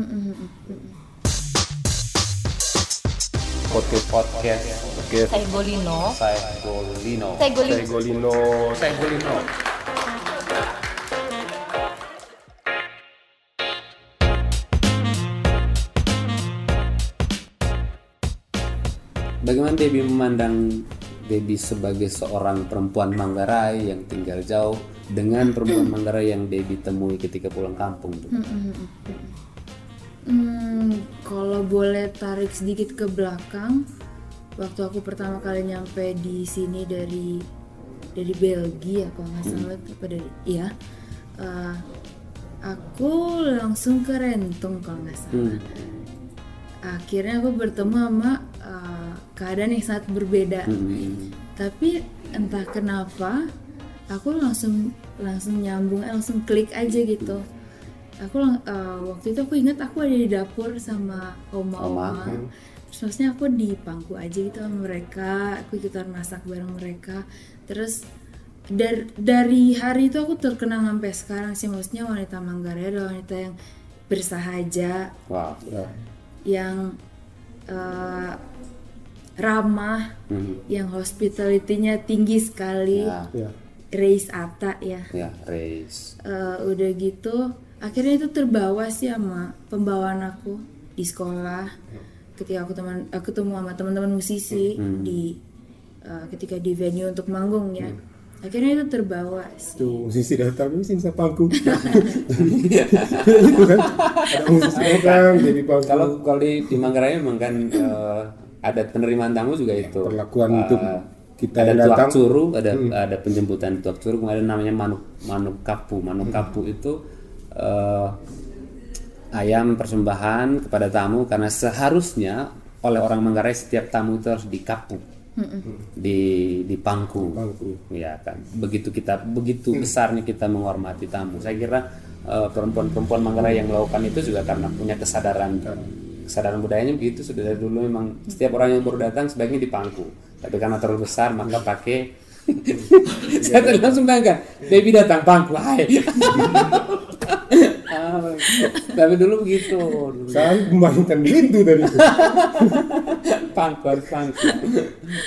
Podcast podcast podcast Saya Golino. saya Golino. Saya Golino. Golino, Saya Golino. Bagaimana Debbie memandang Debbie sebagai seorang perempuan Manggarai yang tinggal jauh dengan perempuan Manggarai yang Debbie temui ketika pulang kampung? tuh? Hmm, kalau boleh tarik sedikit ke belakang, waktu aku pertama kali nyampe di sini dari dari Belgia kalau nggak salah apa dari iya, eh, aku langsung ke Rentung kalau nggak salah. Akhirnya aku bertemu sama eh, keadaan yang sangat berbeda. Tapi entah kenapa aku langsung langsung nyambung, eh, langsung klik aja gitu. Aku eh, waktu itu aku ingat aku ada di dapur sama oma-oma. Terus maksudnya aku di pangku aja gitu sama mereka aku ikutan masak bareng mereka. Terus dari dari hari itu aku terkenang sampai sekarang sih maksudnya wanita Manggarai adalah wanita yang bersahaja. Wow. ya, yang eh, ramah Mhm. yang hospitality-nya tinggi sekali. Ya, ya. Raise ata ya. Ya, race. Eh, udah gitu akhirnya itu terbawa sih sama pembawaan aku di sekolah. Ketika aku teman aku ketemu sama teman-teman musisi di uh, ketika di venue untuk manggung ya. Akhirnya itu terbawa sih. tuh musisi datang ini sisa pangku itu kan? Ada musisi datang jadi pangku Kalau kalau di, di Manggarai memang kan eh, ada penerimaan tamu juga itu. perlakuan Eh, untuk kita ada yang tuak datang curu, ada ada penjemputan tuak curu, kemudian namanya manuk manuk kapu. Manuk kapu itu eh, ayam persembahan kepada tamu karena seharusnya oleh orang Manggarai setiap tamu itu harus dikapu. Di di pangku. Pangku. Ya kan. Begitu kita begitu besarnya kita menghormati tamu. Saya kira eh, perempuan-perempuan Manggarai yang melakukan itu juga karena punya kesadaran kesadaran budayanya begitu sudah dari dulu memang setiap orang yang baru datang sebaiknya di pangku. Tapi karena terlalu besar maka pakai. Saya tadi langsung bayangkan baby datang pangku hai Ah, tapi dulu begitu dulu. saya membayangkan begitu tadi. Pangku harus pangku.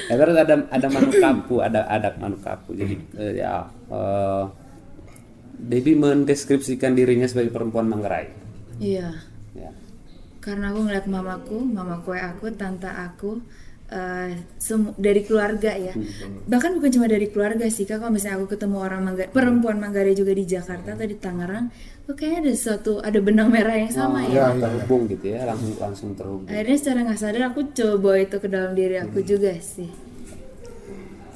Ya, terus ada ada manuk kapu ada adat manuk kapu jadi eh, ya eh, Debbie mendeskripsikan dirinya sebagai perempuan Manggarai iya. Ya. karena aku ngeliat mamaku mamaku aku tante aku eh, semu- dari keluarga ya. Bahkan bukan cuma dari keluarga sih kak. Kalau misalnya aku ketemu orang Mangga- perempuan Manggarai juga di Jakarta atau di Tangerang kok kayaknya ada suatu ada benang merah yang sama ya. ya, ya. terhubung gitu ya langsung langsung terhubung. Akhirnya secara nggak sadar aku coba itu ke dalam diri aku juga sih.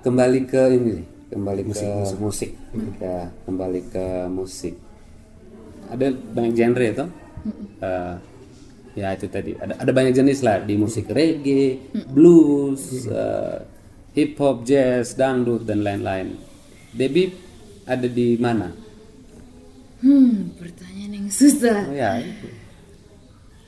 Kembali ke ini nih, kembali ke musik, ya kembali ke musik. Ada banyak genre itu Eh, ya itu tadi. Ada ada banyak jenis lah. Di musik reggae blues eh, hip hop jazz dangdut dan lain-lain. Debbie ada di mana? Hmm pertanyaan yang susah. Oh ya itu.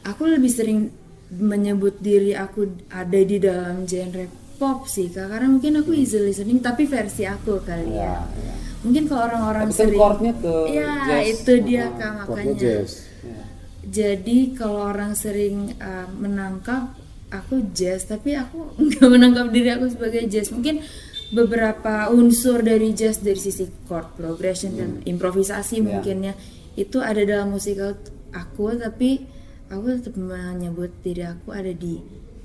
aku lebih sering menyebut diri aku ada di dalam genre pop sih kak. Karena mungkin aku easy listening tapi versi aku kali ya, ya, ya. mungkin kalau orang-orang kan sering chordnya ke ya jazz. itu dia kak Chordnya makanya. jazz jadi kalau orang sering uh, menangkap aku jazz tapi aku nggak menangkap diri aku sebagai jazz mungkin beberapa unsur dari jazz dari sisi chord progression dan improvisasi mungkin ya. Itu ada dalam musikal aku tapi aku tetap menyebut diri aku ada di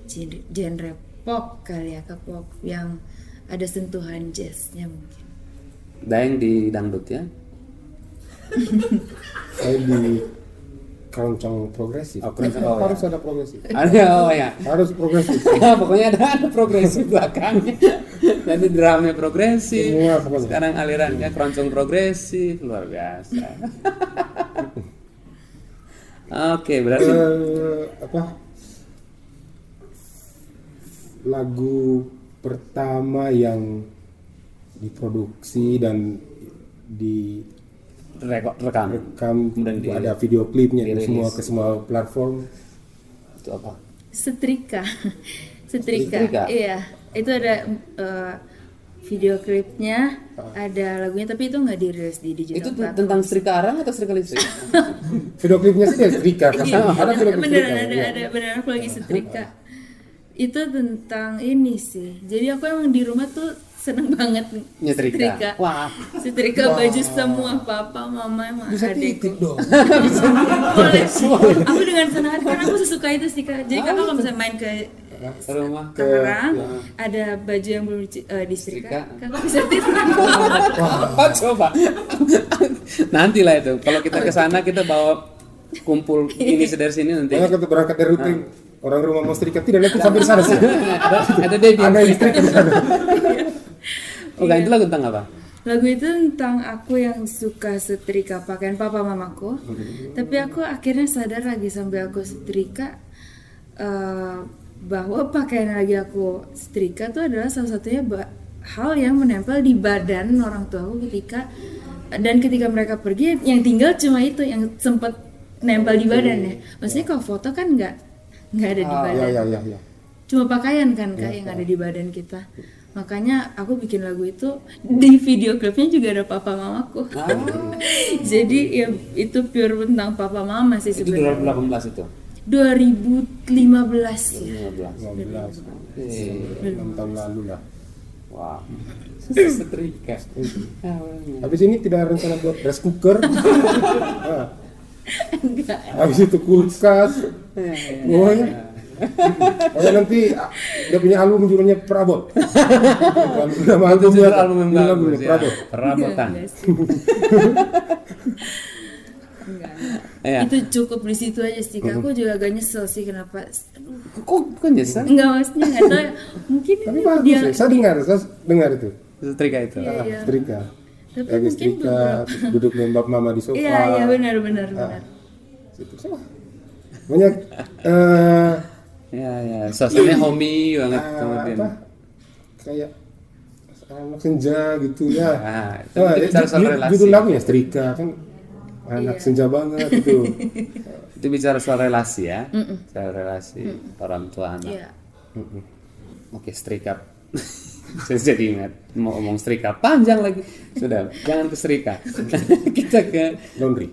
genre, genre pop kali ya ke pop yang ada sentuhan jazznya mungkin. Daeng di dangdut ya. Saya di keroncong progresif. Oh, keroncong, oh, harus ada progresif? Ada oh ya. Harus progresif. Pokoknya ada ada progresif belakangnya jadi drumnya progresif. Semua pokoknya. sekarang alirannya keroncong progresif luar biasa. Oke berarti Eh, apa? Lagu pertama yang diproduksi dan di rekam rekam. Kemudian di- ada video klipnya di semua ke semua platform. Itu apa? Setrika. Setrika, Setrika? iya. Itu ada uh, video klipnya ada lagunya tapi itu nggak dirilis di digital itu platform. tentang setrika arang atau setrika listrik video klipnya sih dari Setrika kan Iya, ada video klip beneran Setrika ada ya. ada beneran aku lagi setrika. Itu tentang ini sih. Jadi aku emang di rumah tuh seneng banget nyetrika. Setrika. Wah. Setrika baju semua papa mama emang bisa adikku. titik dong. Boleh. Aku dengan senang hati karena aku sesuka itu sih kak. Jadi kakak kalau misalnya main ke rumah Tangerang ada baju yang belum di, eh, disetrika Setrika. kakak bisa titrika Oh, coba. Nanti lah itu. Kalau kita ke sana kita bawa kumpul ini dari sini nanti. Makanya kita berangkat dari rutin orang rumah mau setrika tidak nanti sampai sana sih. Ada ada Debbie. Ada listrik di sana oh itu lagu tentang apa? Lagu itu tentang aku yang suka setrika pakaian papa mamaku. Tapi aku akhirnya sadar lagi sampai aku setrika eh, bahwa pakaian lagi aku setrika tuh adalah salah satunya hal yang menempel di badan orang tua aku ketika dan ketika mereka pergi yang tinggal cuma itu yang sempat nempel di badannya maksudnya kalau foto kan nggak nggak ada di ya badan. ya ya ya cuma pakaian kan kak yang ada di badan kita makanya aku bikin lagu itu di video klipnya juga ada papa mamaku jadi ya itu pure tentang papa mama sih itu sebenarnya. 2018 itu? 2015 ya 15 15 enam tahun lalu lah. Wow setrika. Habis ini tidak rencana buat rice cooker? Ah, enggak. Habis itu kulkas. Oh Pokoknya nanti ah, dia punya album judulnya Prabot. Nama Itu albumnya album ya. Prabot. Iya. Itu cukup di situ aja sih. Kak. Aku juga agak nyesel sih kenapa. Aduh, Kok kok nyesel? enggak maksudnya enggak tahu. Mungkin Tapi bagus dia. ya. Saya dengar, saya dengar itu. Setrika itu. Iya, Ah, iya. Setrika. Tapi mungkin setrika, terus duduk nembak mama di sofa. Iya, iya benar benar Ah. benar. Situ sama. Banyak eh Ya ya, suasananya homey banget ah, kemudian. apa? Kayak anak senja gitu ya. Ah, itu bicara soal ju- relasi. judul lagunya setrika kan anak Iya. senja banget itu. Itu bicara soal relasi ya, soal relasi orang tua anak. Iya. Oke, setrika. Saya jadi ingat mau ngomong setrika panjang lagi. Sudah, jangan ke setrika. Kita ke Laundry.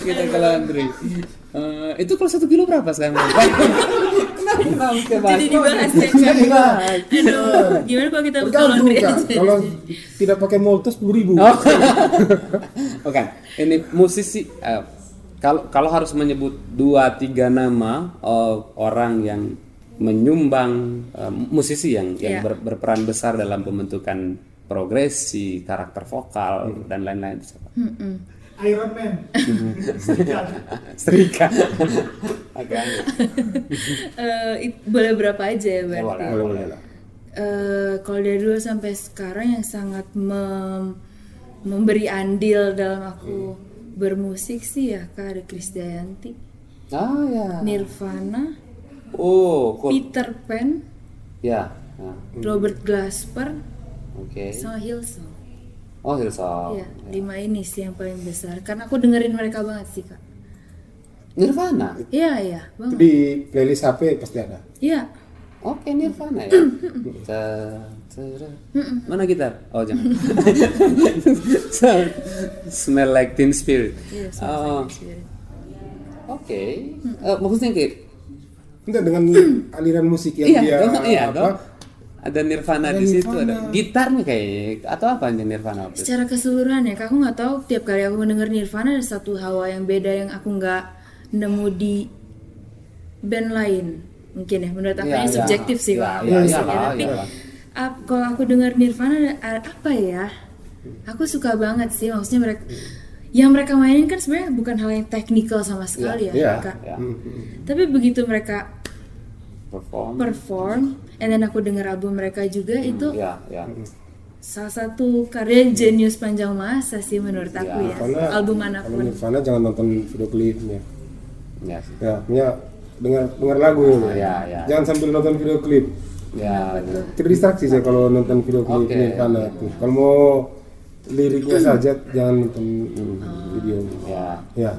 kita ke laundry. Eh, itu kalau satu kilo berapa sekarang? Kenapa? Jadi dibahas ya. Aduh, gimana kalau kita buka laundry? Kalau tidak pakai molto sepuluh ribu. Oh. Bukan. Ini musisi eh, kalau kalau harus menyebut dua tiga nama eh, orang yang menyumbang eh, musisi yang yang Iya. ber- berperan besar dalam pembentukan progresi, karakter vokal dan lain-lain itu siapa? Iron Man. Strika. Agak aneh. Eh, it- boleh berapa aja ya berarti? boleh. Boleh boleh lah. Eh, kalau dari dulu sampai sekarang yang sangat mem- memberi andil dalam aku bermusik sih ya kak ada Krisdayanti, Ah ya. Nirvana, Oh, kok Peter Pan, ya. Nah, Robert Glasper, Oke. sama Hillsong. Oh, Hillsong. Iya, lima ini sih yang paling besar. Karena aku dengerin mereka banget sih kak. Nirvana. Iya iya banget. di playlist HP pasti ada. Iya. Oke, Nirvana ya. Mana gitar? Oh, jangan. Smell like Teen Spirit. Iya. Oh. Oke. Eh, maksudnya kayak Enggak dengan aliran musik yang iya, dia dong, iya apa? dong. Ada Nirvana Ada di situ, ada gitarnya kayak atau apa yang Nirvana waktu itu? Secara keseluruhan ya, aku nggak tahu tiap kali aku mendengar Nirvana ada satu hawa yang beda yang aku nggak nemu di band lain. Mungkin ya, menurut aku ini iya. subjektif sih iya, sih, ya. iya, Tapi iya. ap- kalau aku dengar Nirvana ada apa ya? Aku suka banget sih, maksudnya mereka yang mereka mainin kan sebenarnya bukan hal yang teknikal sama sekali Iya, ya, kak. Ya, Tapi begitu mereka perform. perform, and then aku dengar album mereka juga itu Ya, ya. salah satu karya jenius panjang masa sih menurut aku ya. Karena Album kalau mana pun. Nirvana jangan nonton video klipnya. Ya, sih. Ya, punya dengar dengar lagu ya. ya, ya. Jangan sambil nonton video klip. Ya, ya. Terdistraksi saya kalau nonton video klip Oke. Nirvana itu. Kalau mau liriknya saja jangan nonton video. ya. Ya.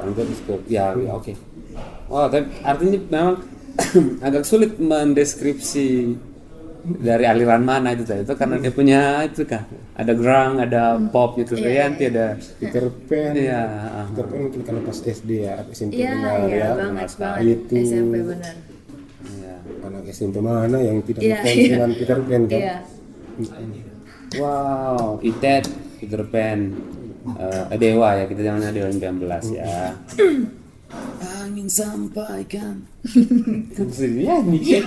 Disebut- ya, ya, oke. Wah, tapi artinya memang agak sulit mendeskripsi dari aliran mana itu tadi itu karena dia punya itu kan ada grung ada pop gitu Rianti ada Peter Pan. iya Peter Pan mungkin karena pas SD ya, SMP Iya, benar iya ya. banget banget. Itu. SMP benar. iya Anak SMP mana yang tidak Iya, ngefans iya. dengan Peter Pan kan? Iya. wow Itet Peter Pan eh, Dewa ya kita zamannya Dewa 19 ya angin sampaikan. Ya nih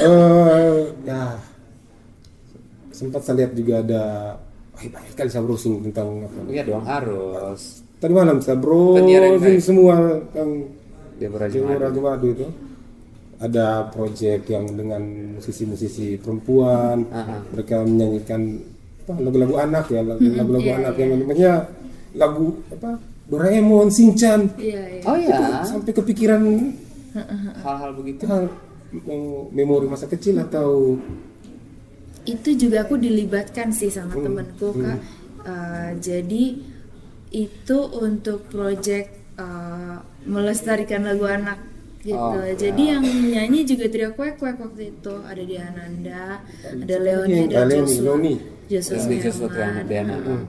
Eh, ya. Sempat saya lihat juga ada wah banyak sekali saya browsing tentang apa? Iya dong harus. Tadi malam saya yang browsing semua tentang dia Dewa berajin Raja Madu itu. Ada proyek yang dengan musisi-musisi perempuan. Aha. mereka menyanyikan apa, lagu-lagu anak ya lagu- lagu-lagu iya, anak yang namanya lagu apa Doraemon Shinchan Iya, iya. oh ya sampai kepikiran hal-hal begitu hal yang memori masa kecil atau Itu juga aku dilibatkan sih sama Hmm, temanku kak. Eh, jadi itu untuk project eh, melestarikan lagu anak gitu. Oh, Jadi yang nyanyi juga Trio Kwek Kwek waktu itu ada Diananda, ada Leoni, Iya, ada Joshua. Joshua Joshua Suherman, Triana, Diana. uh,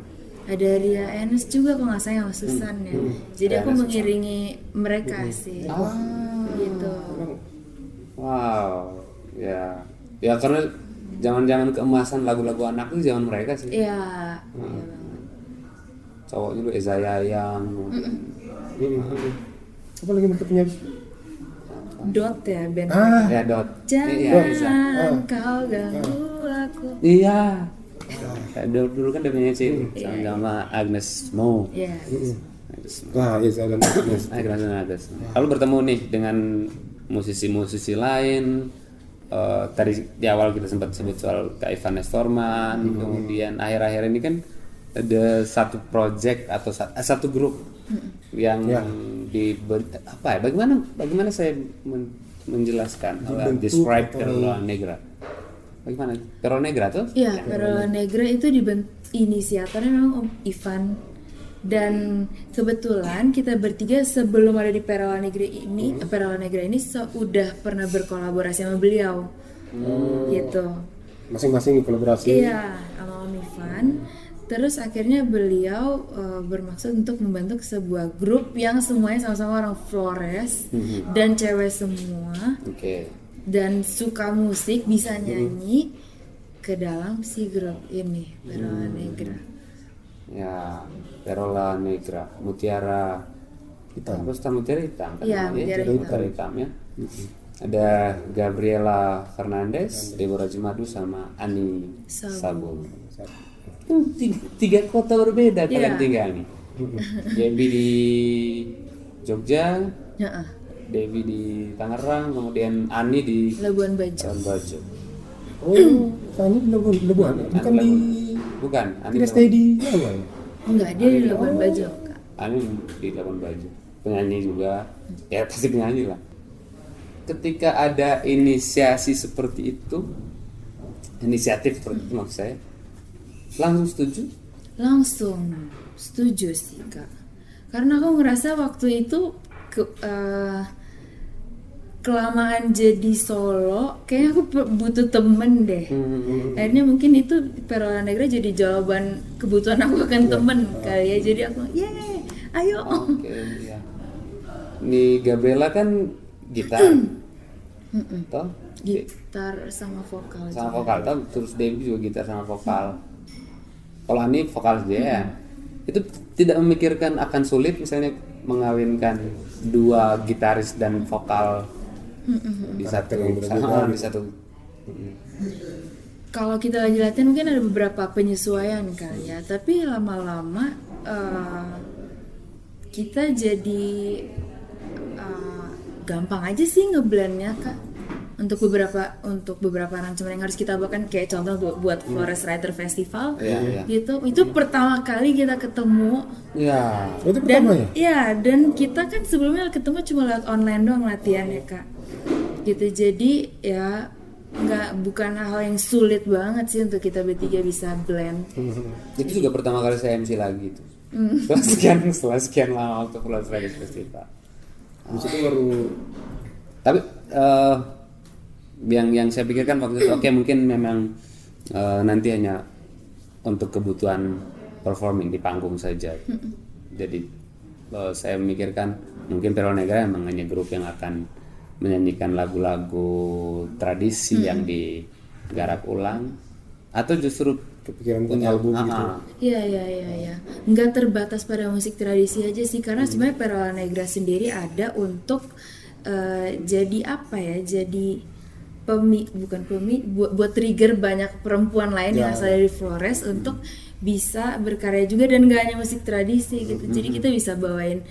ada Ria Enes juga kalau nggak salah sama Susan ya. Jadi aku mengiringi mereka sih, ah gitu. Wow, ya, ya karena jangan-jangan keemasan lagu-lagu anak itu zaman mereka sih. Iya, iya banget. cowoknya dulu Eza Yayang. Apa lagi bentuknya? Dot ya band. Ah, ya Dot iya. Jangan kau ganggu aku. iya Kayak dulu, dulu kan dia punya sih sama Agnes Mo. Ya. Agnes Mo. Wah, iya saya dan Agnes. Agnes dan Agnes lalu bertemu nih dengan musisi-musisi lain. Eh, tadi di awal kita sempat sebut soal Kak Ivan Nestorman kemudian akhir-akhir ini kan ada satu project atau sa- eh, satu grup yang diberi apa ya bagaimana bagaimana saya men- menjelaskan uh, describe Perola Negra bagaimana? Perola Negra tuh? Iya, Perola Negra. Itu dibent inisiatornya memang Om Ivan. Dan kebetulan kita bertiga sebelum ada di Perola Negra ini, Perola Negra ini sudah pernah berkolaborasi sama beliau, gitu. Masing-masing kolaborasi. Iya, sama Om Ivan. Terus akhirnya beliau eh, bermaksud untuk membentuk sebuah grup yang semuanya sama-sama orang Flores dan cewek semua. Oke dan suka musik bisa nyanyi ke dalam si grup ini Perola Negra. ya Perola Negra Mutiara hitam. Terus Mutiara hitam? Kan Iya, Mutiara jadi Mutiara hitam. Ya. Ada Gabriela Fernandez Deborah Jumadu sama Ani Sabu. Tiga, tiga kota berbeda kalian Iya. tinggal nih. Debbie di Jogja. Heeh. Debbie di Tangerang kemudian Ani di Labuan Bajo. Labuan Bajo Oh, tanya di Lebuan, Lebuan. Bukan di bukan Ani tidak stay di Jawa ya? Enggak, dia di Labuan Bajo, Kak. Ani di Labuan Bajo penyanyi juga ya pasti penyanyi lah ketika ada inisiasi seperti itu inisiatif seperti itu maksud saya langsung setuju Langsung setuju sih, Kak. Karena aku ngerasa waktu itu ke, eh, kelamaan jadi solo, kayaknya aku butuh temen deh. Akhirnya mungkin itu Perola Negra jadi jawaban kebutuhan aku akan temen kali ya. Jadi aku, yeay, ayo. oke ya ini Gabriela kan gitar. Toh? Gitar sama vokal. sama juga. vokal. Toh terus Debbie juga gitar sama vokal. Kalau Ani vokal dia ya. Itu tidak memikirkan akan sulit misalnya mengawinkan dua gitaris dan vokal di satu sama di satu Kalau kita lagi latihan mungkin ada beberapa penyesuaian kali ya, tapi lama-lama eh, kita jadi eh, gampang aja sih ngeblendnya kak. Untuk beberapa untuk beberapa aransemen yang harus kita bawakan. Kayak contoh bu- buat Forest Writer Festival. Iya, iya. gitu, itu pertama kali kita ketemu. Ya Oh, itu dan pertama ya? iya dan kita kan sebelumnya ketemu cuma lewat online doang latihan ya kak gitu. Jadi ya nggak bukan hal yang sulit banget sih untuk kita bertiga bisa blend. Itu juga pertama kali saya MC lagi itu setelah sekian setelah sekian lama waktu Pulau Riders Festival. Di situ baru tapi eh, yang yang saya pikirkan waktu itu oke mungkin memang eh, nanti hanya untuk kebutuhan performing di panggung saja. Jadi eh, saya memikirkan mungkin Perola Negra memang hanya grup yang akan menyanyikan lagu-lagu tradisi yang digarap ulang atau justru kepikiran punya album gitu. Iya iya iya iya. Nggak terbatas pada musik tradisi aja sih karena sebenarnya Perola Negra sendiri ada untuk eh, jadi apa ya? Jadi pemi bukan pemi buat, buat trigger banyak perempuan lain yang asal dari Flores untuk bisa berkarya juga dan gak hanya musik tradisi gitu. Jadi kita bisa bawain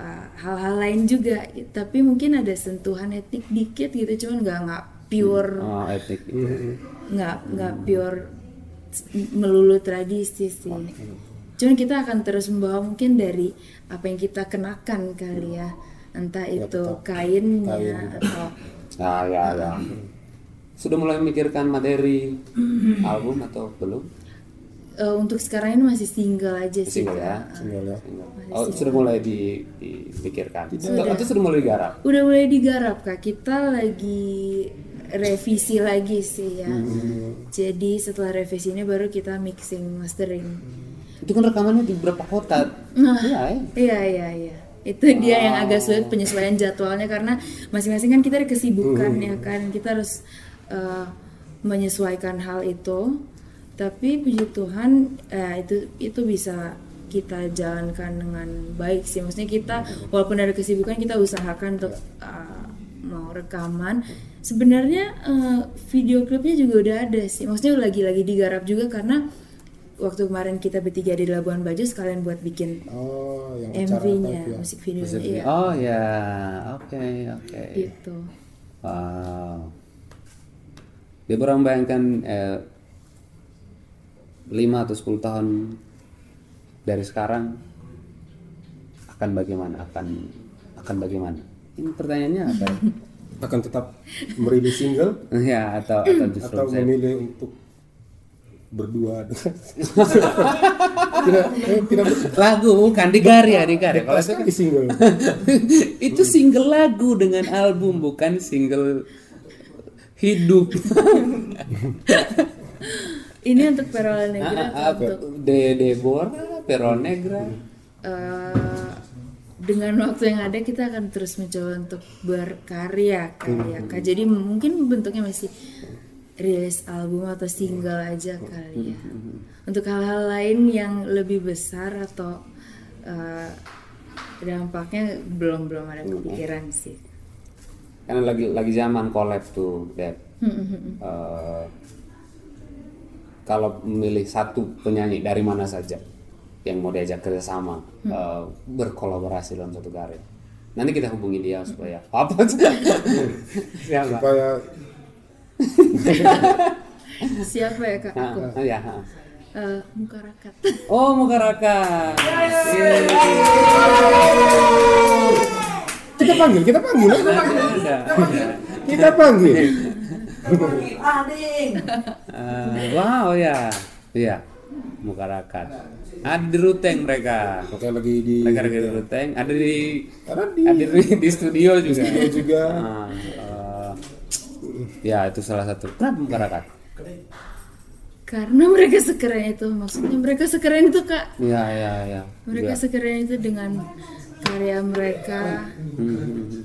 eh, hal-hal lain juga. Tapi mungkin ada sentuhan etnik dikit gitu, cuman nggak nggak pure Oh, etnik gitu. nggak nggak pure melulu tradisi sih. Cuman kita akan terus membawa mungkin dari apa yang kita kenakan kali ya, entah itu kainnya atau Ya, ya, ya. Sudah mulai memikirkan materi album atau belum? eh, untuk sekarang ini masih single aja sih. Single ya. Kak. Oh, sudah mulai di, dipikirkan. Itu, itu sudah mulai digarap. Udah mulai digarap kak. Kita lagi revisi lagi sih ya. Jadi setelah revisi ini baru kita mixing mastering. Itu kan rekamannya di beberapa kota. Nah. Iya, ya. Iya iya iya. Itu dia yang agak sulit penyesuaian jadwalnya karena masing-masing kan kita ada kesibukan ya kan. Kita harus eh, menyesuaikan hal itu. Tapi puji Tuhan eh, itu itu bisa kita jalankan dengan baik sih. Maksudnya kita walaupun ada kesibukan kita usahakan untuk uh, mau rekaman. Sebenarnya uh, video klipnya juga udah ada sih. Maksudnya lagi-lagi digarap juga karena waktu kemarin kita bertiga di Labuan Bajo sekalian buat bikin Oh, yang acara MV-nya ya. musik Maksudnya- iya. Oh ya, oke oke. gitu. Wow. Dia orang bayangkan eh, 5 atau 10 tahun dari sekarang akan bagaimana? Akan akan bagaimana? Ini pertanyaannya apa? ya? Akan tetap merilis single ya atau atau justru atau saya- memilih untuk berdua tidak eh, tidak lagu bukan di Garya di Garya. Kalau itu sekali single itu single lagu dengan album bukan single hidup. ini untuk Perola Negra Ah, atau ah, untuk De Deborah, Peronegra. eh, dengan waktu yang ada kita akan terus mencoba untuk berkarya karya Kak. jadi mungkin bentuknya masih rilis album atau single aja kali ya. Untuk hal-hal lain yang lebih besar atau eh, dampaknya belum belum ada kepikiran sih. Karena lagi lagi zaman collab tuh, Deb. Eh, kalau memilih satu penyanyi dari mana saja yang mau diajak kerjasama eh, berkolaborasi dalam satu karya. Nanti kita hubungi dia supaya apa? Siapa? supaya siapa ya kak Ah, aku ah, ya. ah. Eh, muka rakat Oh, Mukaraka. kita panggil kita panggil Ada, ada. kita panggil Eh, wow ya, iya, Mukarakat. Ada di Ruteng mereka. oke lagi di Mereka lagi di Ruteng. Ada di ada di ada di, di studio juga. studio juga Ah, eh, ya itu salah satu. Kenapa Mukarakat? karena mereka sekeren itu maksudnya mereka sekeren itu kak Iya iya iya. mereka sekeren itu dengan karya mereka Hmm.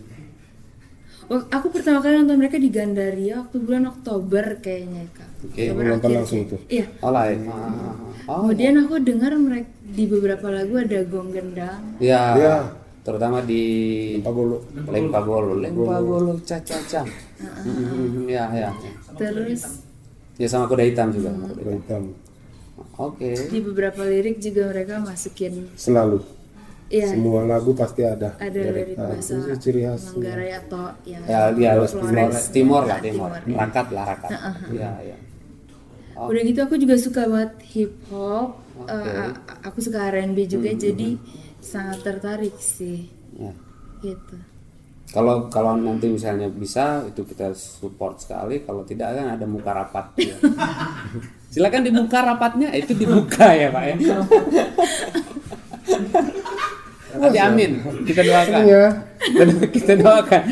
Wak- aku pertama kali nonton mereka di Gandaria waktu bulan Oktober kayaknya kak Oke, Oktober nonton akhir. langsung itu? iya Oh lain. Ah, ah, ah. Oh, kemudian aku dengar mereka di beberapa lagu ada gong gendang ya. Iya. Terutama di Pak Golo Lempagolo, Lempagolo, caca-caca. Hmm, Ya ya. terus Ya sama kuda hitam juga. sama kuda hitam. Oke. di beberapa lirik juga mereka masukin selalu iya semua lagu pasti ada ada lirik Ah, bahasa itu ciri khas Manggarai atau yang Ya, harus timor, Flores. timor lah, Ah, timor. ya. Rakat lah, rakat. Iya, iya. Oh. Udah gitu aku juga suka banget hip hop. Oke. Eh, aku suka R&B juga jadi sangat tertarik sih. Ya. Gitu. Kalau kalau nanti misalnya bisa itu kita support sekali. Kalau tidak kan ada muka rapat. ya. Silakan dibuka rapatnya. Itu dibuka ya pak ya. Nanti amin. Kita doakan. Iya. Kita- kita doakan.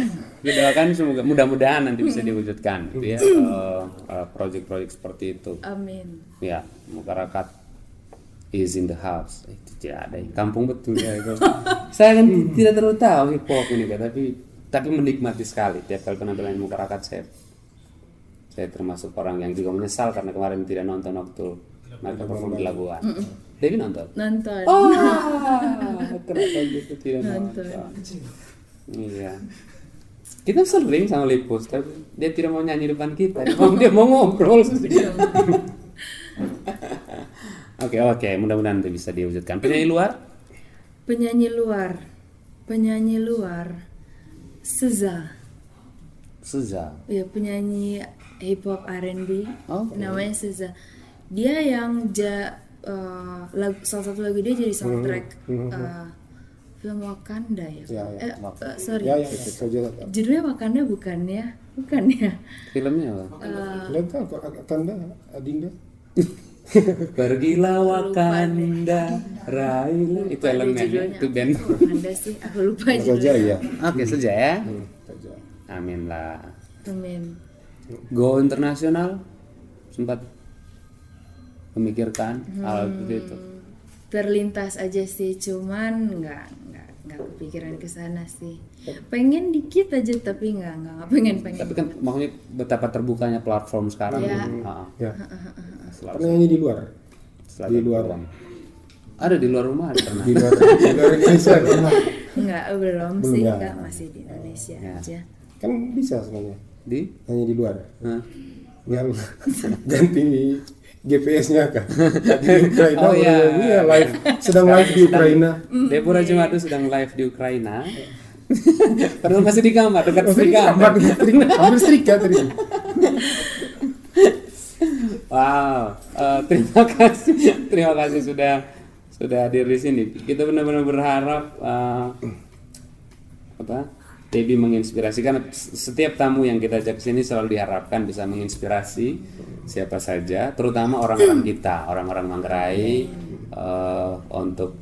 Doakan semoga mudah-mudahan nanti bisa diwujudkan. Gitu ya. Eh, Project-project seperti itu. Amin. Ya, masyarakat is in the house. Eh, Itu tidak ada. Kampung betul ya. itu. saya kan tidak terlalu tahu hip hop ini kan, tapi tapi menikmati sekali tiap kali penampilan masyarakat saya. Saya termasuk orang yang juga menyesal karena kemarin tidak nonton waktu mereka perform di Labuan. Devi nonton. Nonton. Oh, kenapa gitu tidak nonton? Iya. Kita sering sama Lipus, tapi dia tidak mau nyanyi depan kita. Dia mau, dia mau ngobrol. Oke oke, mudah-mudahan nanti bisa diwujudkan. Penyanyi luar? Penyanyi luar. Penyanyi luar. Seza. Seza. Ya penyanyi hip hop R&B. Oke. Namanya Seza. Dia yang ja eh, lagu, salah satu lagu dia jadi soundtrack eh, film Wakanda ya. Ya, ya. Eh, eh, sorry. ya ya itu saja Judulnya Wakanda bukan ya? Bukan ya? Filmnya apa? lihat kan Akanda Adinda Pergilah Wakanda, Raila. Itu elemennya, Judulnya itu band. Wakanda sih, aku lupa saja judulnya. ya Oke saja ya. saja Amin lah. Amin. Go internasional sempat memikirkan hal seperti itu. Terlintas aja sih, cuman nggak nggak nggak kepikiran ke sana sih. Pengen dikit aja tapi nggak nggak nggak pengen pengen. Tapi kan maksudnya betapa terbukanya platform sekarang. Ya. Ah, ya selalu- pernah nyanyi di luar selalu di luar berpeluang. Ada di luar rumah ada pernah. di luar di luar Indonesia kan? Enggak, belum, Belum sih, ya? Kak, masih di Indonesia Ya. aja. kan bisa sebenarnya Di? hanya di luar Hah? yang ganti GPS-nya kan di Ukraina Oh, iya. iya live sedang live di Ukraina Deborah Jumadu sedang live di Ukraina. Padahal masih di kamar dekat setrika. kamar di setrika, hampir setrika tadi Wow, Eh, terima kasih, terima kasih sudah sudah hadir di sini. Kita benar-benar berharap eh, apa? Debbie menginspirasi karena setiap tamu yang kita ajak sini selalu diharapkan bisa menginspirasi siapa saja, terutama orang-orang kita, orang-orang Manggarai eh, untuk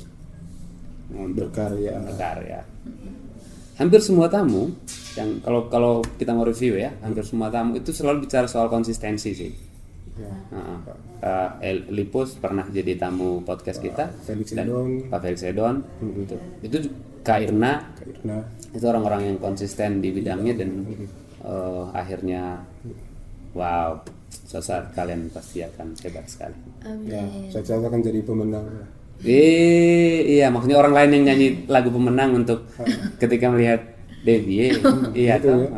untuk berkarya berkarya. Hampir semua tamu yang kalau kalau kita mau review ya, hampir semua tamu itu selalu bicara soal konsistensi sih. ya. Heeh. Eh, El- Lipus pernah jadi tamu podcast kita Felix dan Edon. Pak Felix Edon itu itu ju- Kak Irna Nah, itu orang-orang yang konsisten di bidangnya dan eh, akhirnya wow suatu saat kalian pasti akan hebat sekali ya, Amin. saya akan jadi pemenang. Eh, iya maksudnya orang lain yang nyanyi lagu pemenang untuk ketika melihat Debbie eh, iya Gitu ya.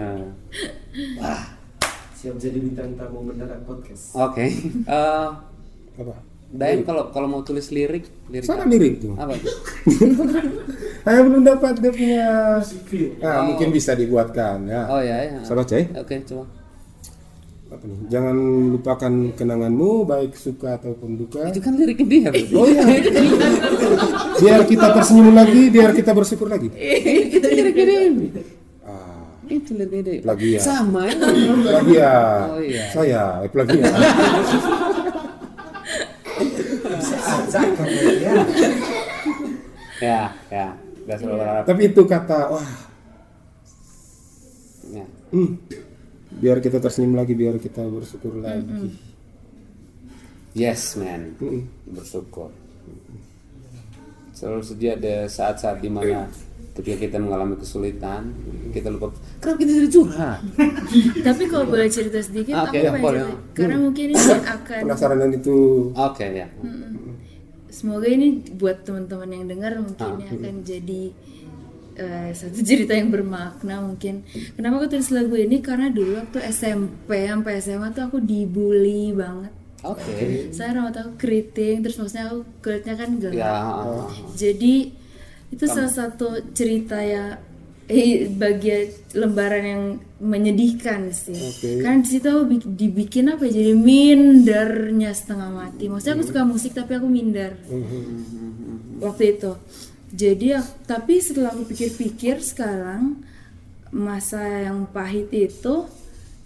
Eh, Siap jadi bintang tamu mendadak podcast. oke Eh, Apa? Dayan kalau kalau mau tulis lirik lirik Sana apa? lirik tuh. apa? Saya belum dapat dia punya. Ah, mungkin bisa dibuatkan ya. Oh ya ya. Sahabat Cai. Oke, coba. Apa nih? Jangan lupakan kenanganmu baik suka ataupun duka. Itu kan liriknya dia. Oh iya. biar kita tersenyum lagi, biar kita bersyukur lagi. itu liriknya dia. Ah, Itu liriknya dia. Plagiat. Sama ya. plagiat. Oh, iya. Saya eh, plagiat. ya, ya. Tapi itu kata, wah, Ya. hmm, biar kita tersenyum lagi, biar kita bersyukur lagi. Yes, man. Mm-mm. Bersyukur. Selalu sedia ada saat-saat di mana ketika kita mengalami kesulitan, kita lupa. Kenapa kita jadi curhat? Tapi kalau boleh cerita sedikit, Oke, aku ya, pengen boleh. cerita. Karena mungkin ini akan Penasaran dan itu Oke ya. semoga ini buat teman-teman yang dengar mungkin Ah. ini akan jadi eh, satu cerita yang bermakna mungkin. Kenapa aku tulis lagu ini? Karena dulu waktu SMP sampai SMA tuh aku dibully banget. Oke. Saya rambut aku keriting, terus maksudnya aku kulitnya kan gelap. Ya. Jadi itu salah satu cerita ya eh, bagian lembaran yang menyedihkan sih. Oke. Kan di situ aku bik- dibikin apa ya, jadi mindernya setengah mati. Maksudnya aku suka musik tapi aku minder waktu itu. Jadi ak- tapi setelah aku pikir-pikir sekarang masa yang pahit itu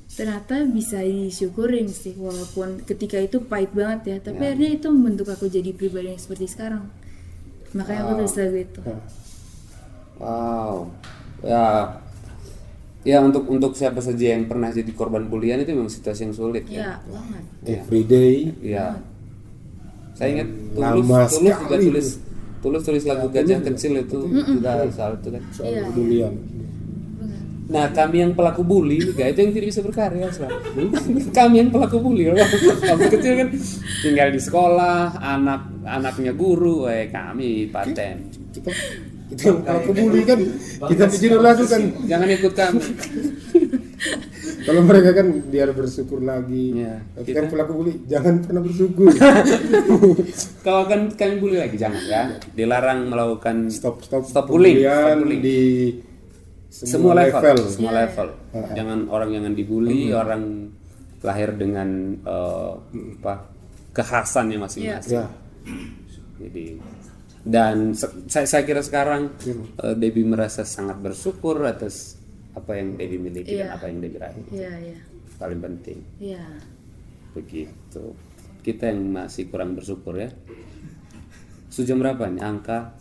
ternyata bisa disyukurin sih walaupun ketika itu pahit banget ya tapi akhirnya itu membentuk aku jadi pribadi yang seperti sekarang makanya aku tulis lagu itu Wow. Ya. Ya untuk untuk siapa saja yang pernah jadi korban bulian itu memang situasi yang sulit ya ya. banget everyday Iya. Saya ingat tulus, tulus juga tulis tulus tulis lagu gajah kecil itu juga soal itu kan. soal Iya. kepedulian. Nah kami yang pelaku bully juga itu yang tidak bisa berkarya selalu. kami yang pelaku bully waktu kecil kan tinggal di sekolah anak anaknya guru, eh kami paten. Kita kita kalau kebuli kan kita pikir lagu kan Jangan ikut kami. kalau mereka kan biar bersyukur lagi. Iya, Tapi kita- kan pelaku bully jangan pernah bersyukur. Kalau kan kami bully lagi jangan ya. Dilarang melakukan stop stop Stop bullying, stop bullying. di semua, level, semua Iya. level. Jangan orang jangan dibully, orang lahir dengan eh, apa kekhasannya masing-masing. Ya. Jadi dan se- saya, saya kira sekarang eh, Debbie merasa sangat bersyukur atas apa yang Debbie miliki dan Iya. apa yang Debbie raih. iya iya Paling penting iya begitu. Kita yang masih kurang bersyukur ya. Sejam berapa nih angka?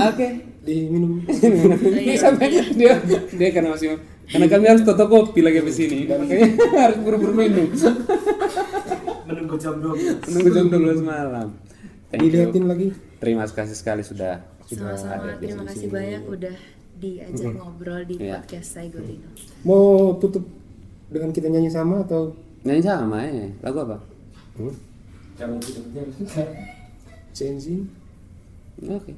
Oke. diminum. Sampai dia dia karena masih karena kami harus fotokopi lagi di sini makanya harus buru-buru minum Menunggu jam 12. menunggu jam 12 malam. Thank you. Dilihatin lagi. Terima kasih sekali sudah sama-sama terima kasih banyak udah diajak ngobrol di Iya. podcast saya Gorino Mau tutup dengan kita nyanyi sama atau Nyanyi sama ya. Lagu apa? Hmm? Changing. Oke.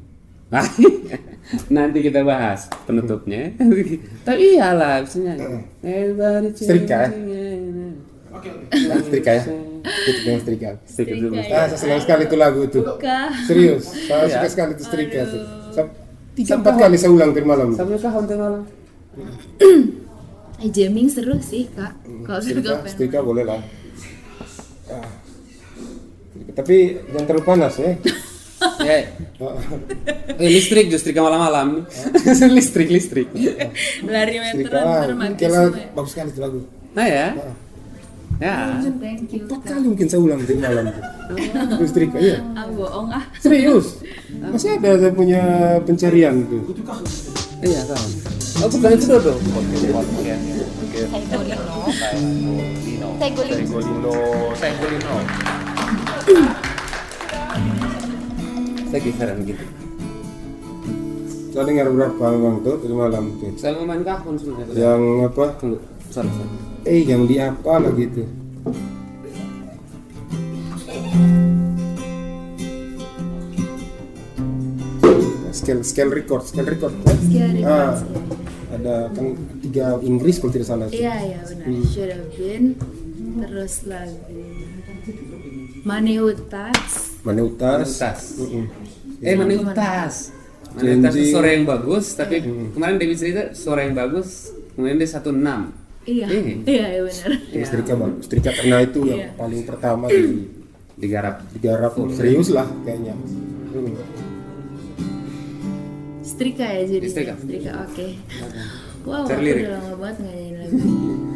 Nanti kita bahas penutupnya. Tapi iyalah bisa nyanyi. Everybody Setrika, ya? changing. Oke, oke. Nah, setrika ya. Itu dengan setrika. Setrika dulu. Setrika, Ah, saya senang sekali itu lagu itu. Kak. Serius, saya Iya. suka sekali itu setrika. Tiga empat kali saya ulang tadi malam. Sampai kahon tengah malam. Eh, jamming seru sih kak. Kalau Setrika, setrika setrika boleh lah. Ah. Tapi jangan terlalu panas ya. Ya. Eh, listrik justru malam-malam. listrik, listrik. lari Setrika, meteran ah, ya. bagus sekali itu lagu. Nah ya. Ya. Thank you. Empat kali mungkin saya ulang tadi malam. Itu setrika, iya. Ah bohong ah. Serius. Masih ada saya punya pencarian tuh. Iya, kawan. Oh, bukan itu dong. Saya kisaran gitu. Saya dengar berapa bang tuh tadi malam tuh. Saya mau main kahon sebenarnya. Yang apa? Tunggu, sorry, sorry. Eh yang di apa lagi itu? Scale scale record, scale record. ya? Scale record, Ah, ada kan tiga Inggris kalau tidak salah. Iya iya benar. Should have been. Terus lagu Maneutas. Maneutas. Maneutas. Mm-mm. Eh, mana utas? Mana utas Janji. suara yang bagus, tapi kemarin Dewi cerita suara yang bagus, kemudian dia satu enam. Iya. Iya. Iya iya benar. Yang Setrika bagus. Setrika karena itu yang Iya. paling pertama di Digarap. digarap serius lah kayaknya. Mm. Setrika ya jadi. Setrika. Setrika. Oke. Wow, Cari aku lirik. udah lama banget nggak nyanyi lagu.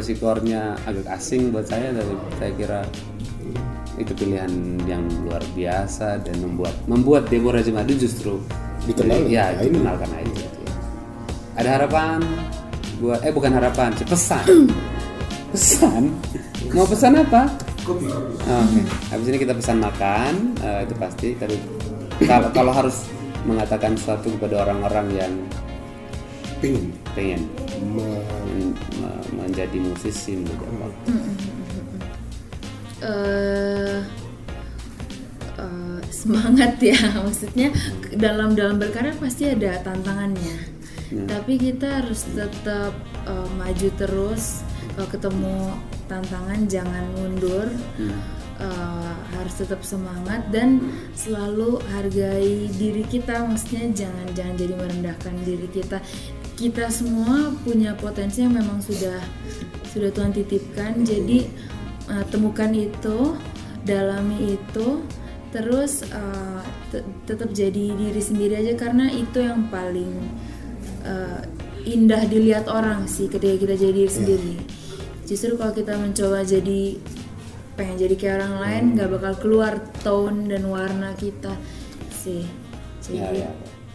progresi chordnya agak asing buat saya tapi saya kira itu pilihan yang luar biasa dan membuat membuat Deborah Jemadu justru Dikenal ya karena ini. dikenal karena itu ada harapan buat eh bukan harapan sih pesan. Pesan? Mau pesan apa? Kopi. Oke, habis ini kita pesan makan, eh, itu pasti. Tapi kalau kalau harus mengatakan sesuatu kepada orang-orang yang Pengen. Me- men- me- menjadi musisi menjadi apa? eh eh, semangat ya maksudnya dalam dalam berkarya pasti ada tantangannya. Tapi kita harus tetap eh, maju terus. Kalau ketemu tantangan jangan mundur. Eh, harus tetap semangat dan selalu hargai diri kita. Maksudnya jangan jangan jadi merendahkan diri kita kita semua punya potensi yang memang sudah sudah Tuhan titipkan. Jadi uh, temukan itu dalami itu terus uh, te- tetap jadi diri sendiri aja karena itu yang paling uh, indah dilihat orang sih ketika kita jadi diri sendiri. Justru kalau kita mencoba jadi pengen jadi kayak orang lain nggak bakal keluar tone dan warna kita sih. Jadi Ya,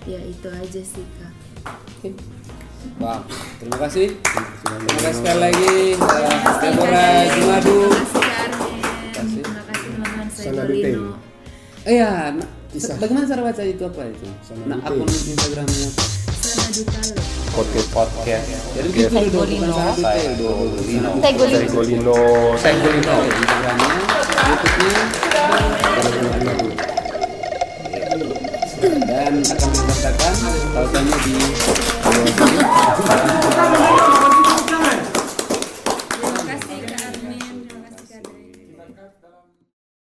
ya, itu aja sih kak. Oke. Wah, terima kasih. Terima kasih sekali lagi Deborah Jumadu. Terima kasih. Terima kasih teman-teman saya Sana Dolino. detail. Eh ya, nah, bagaimana cara baca itu apa itu? Nah, akun Instagramnya apa? Dutalo. podcast podcast Jadi gitu dulu bukan sana detail Dolino. Golino Senggolino Instagramnya, YouTube-nya, dan akan disertakan tautannya di ます。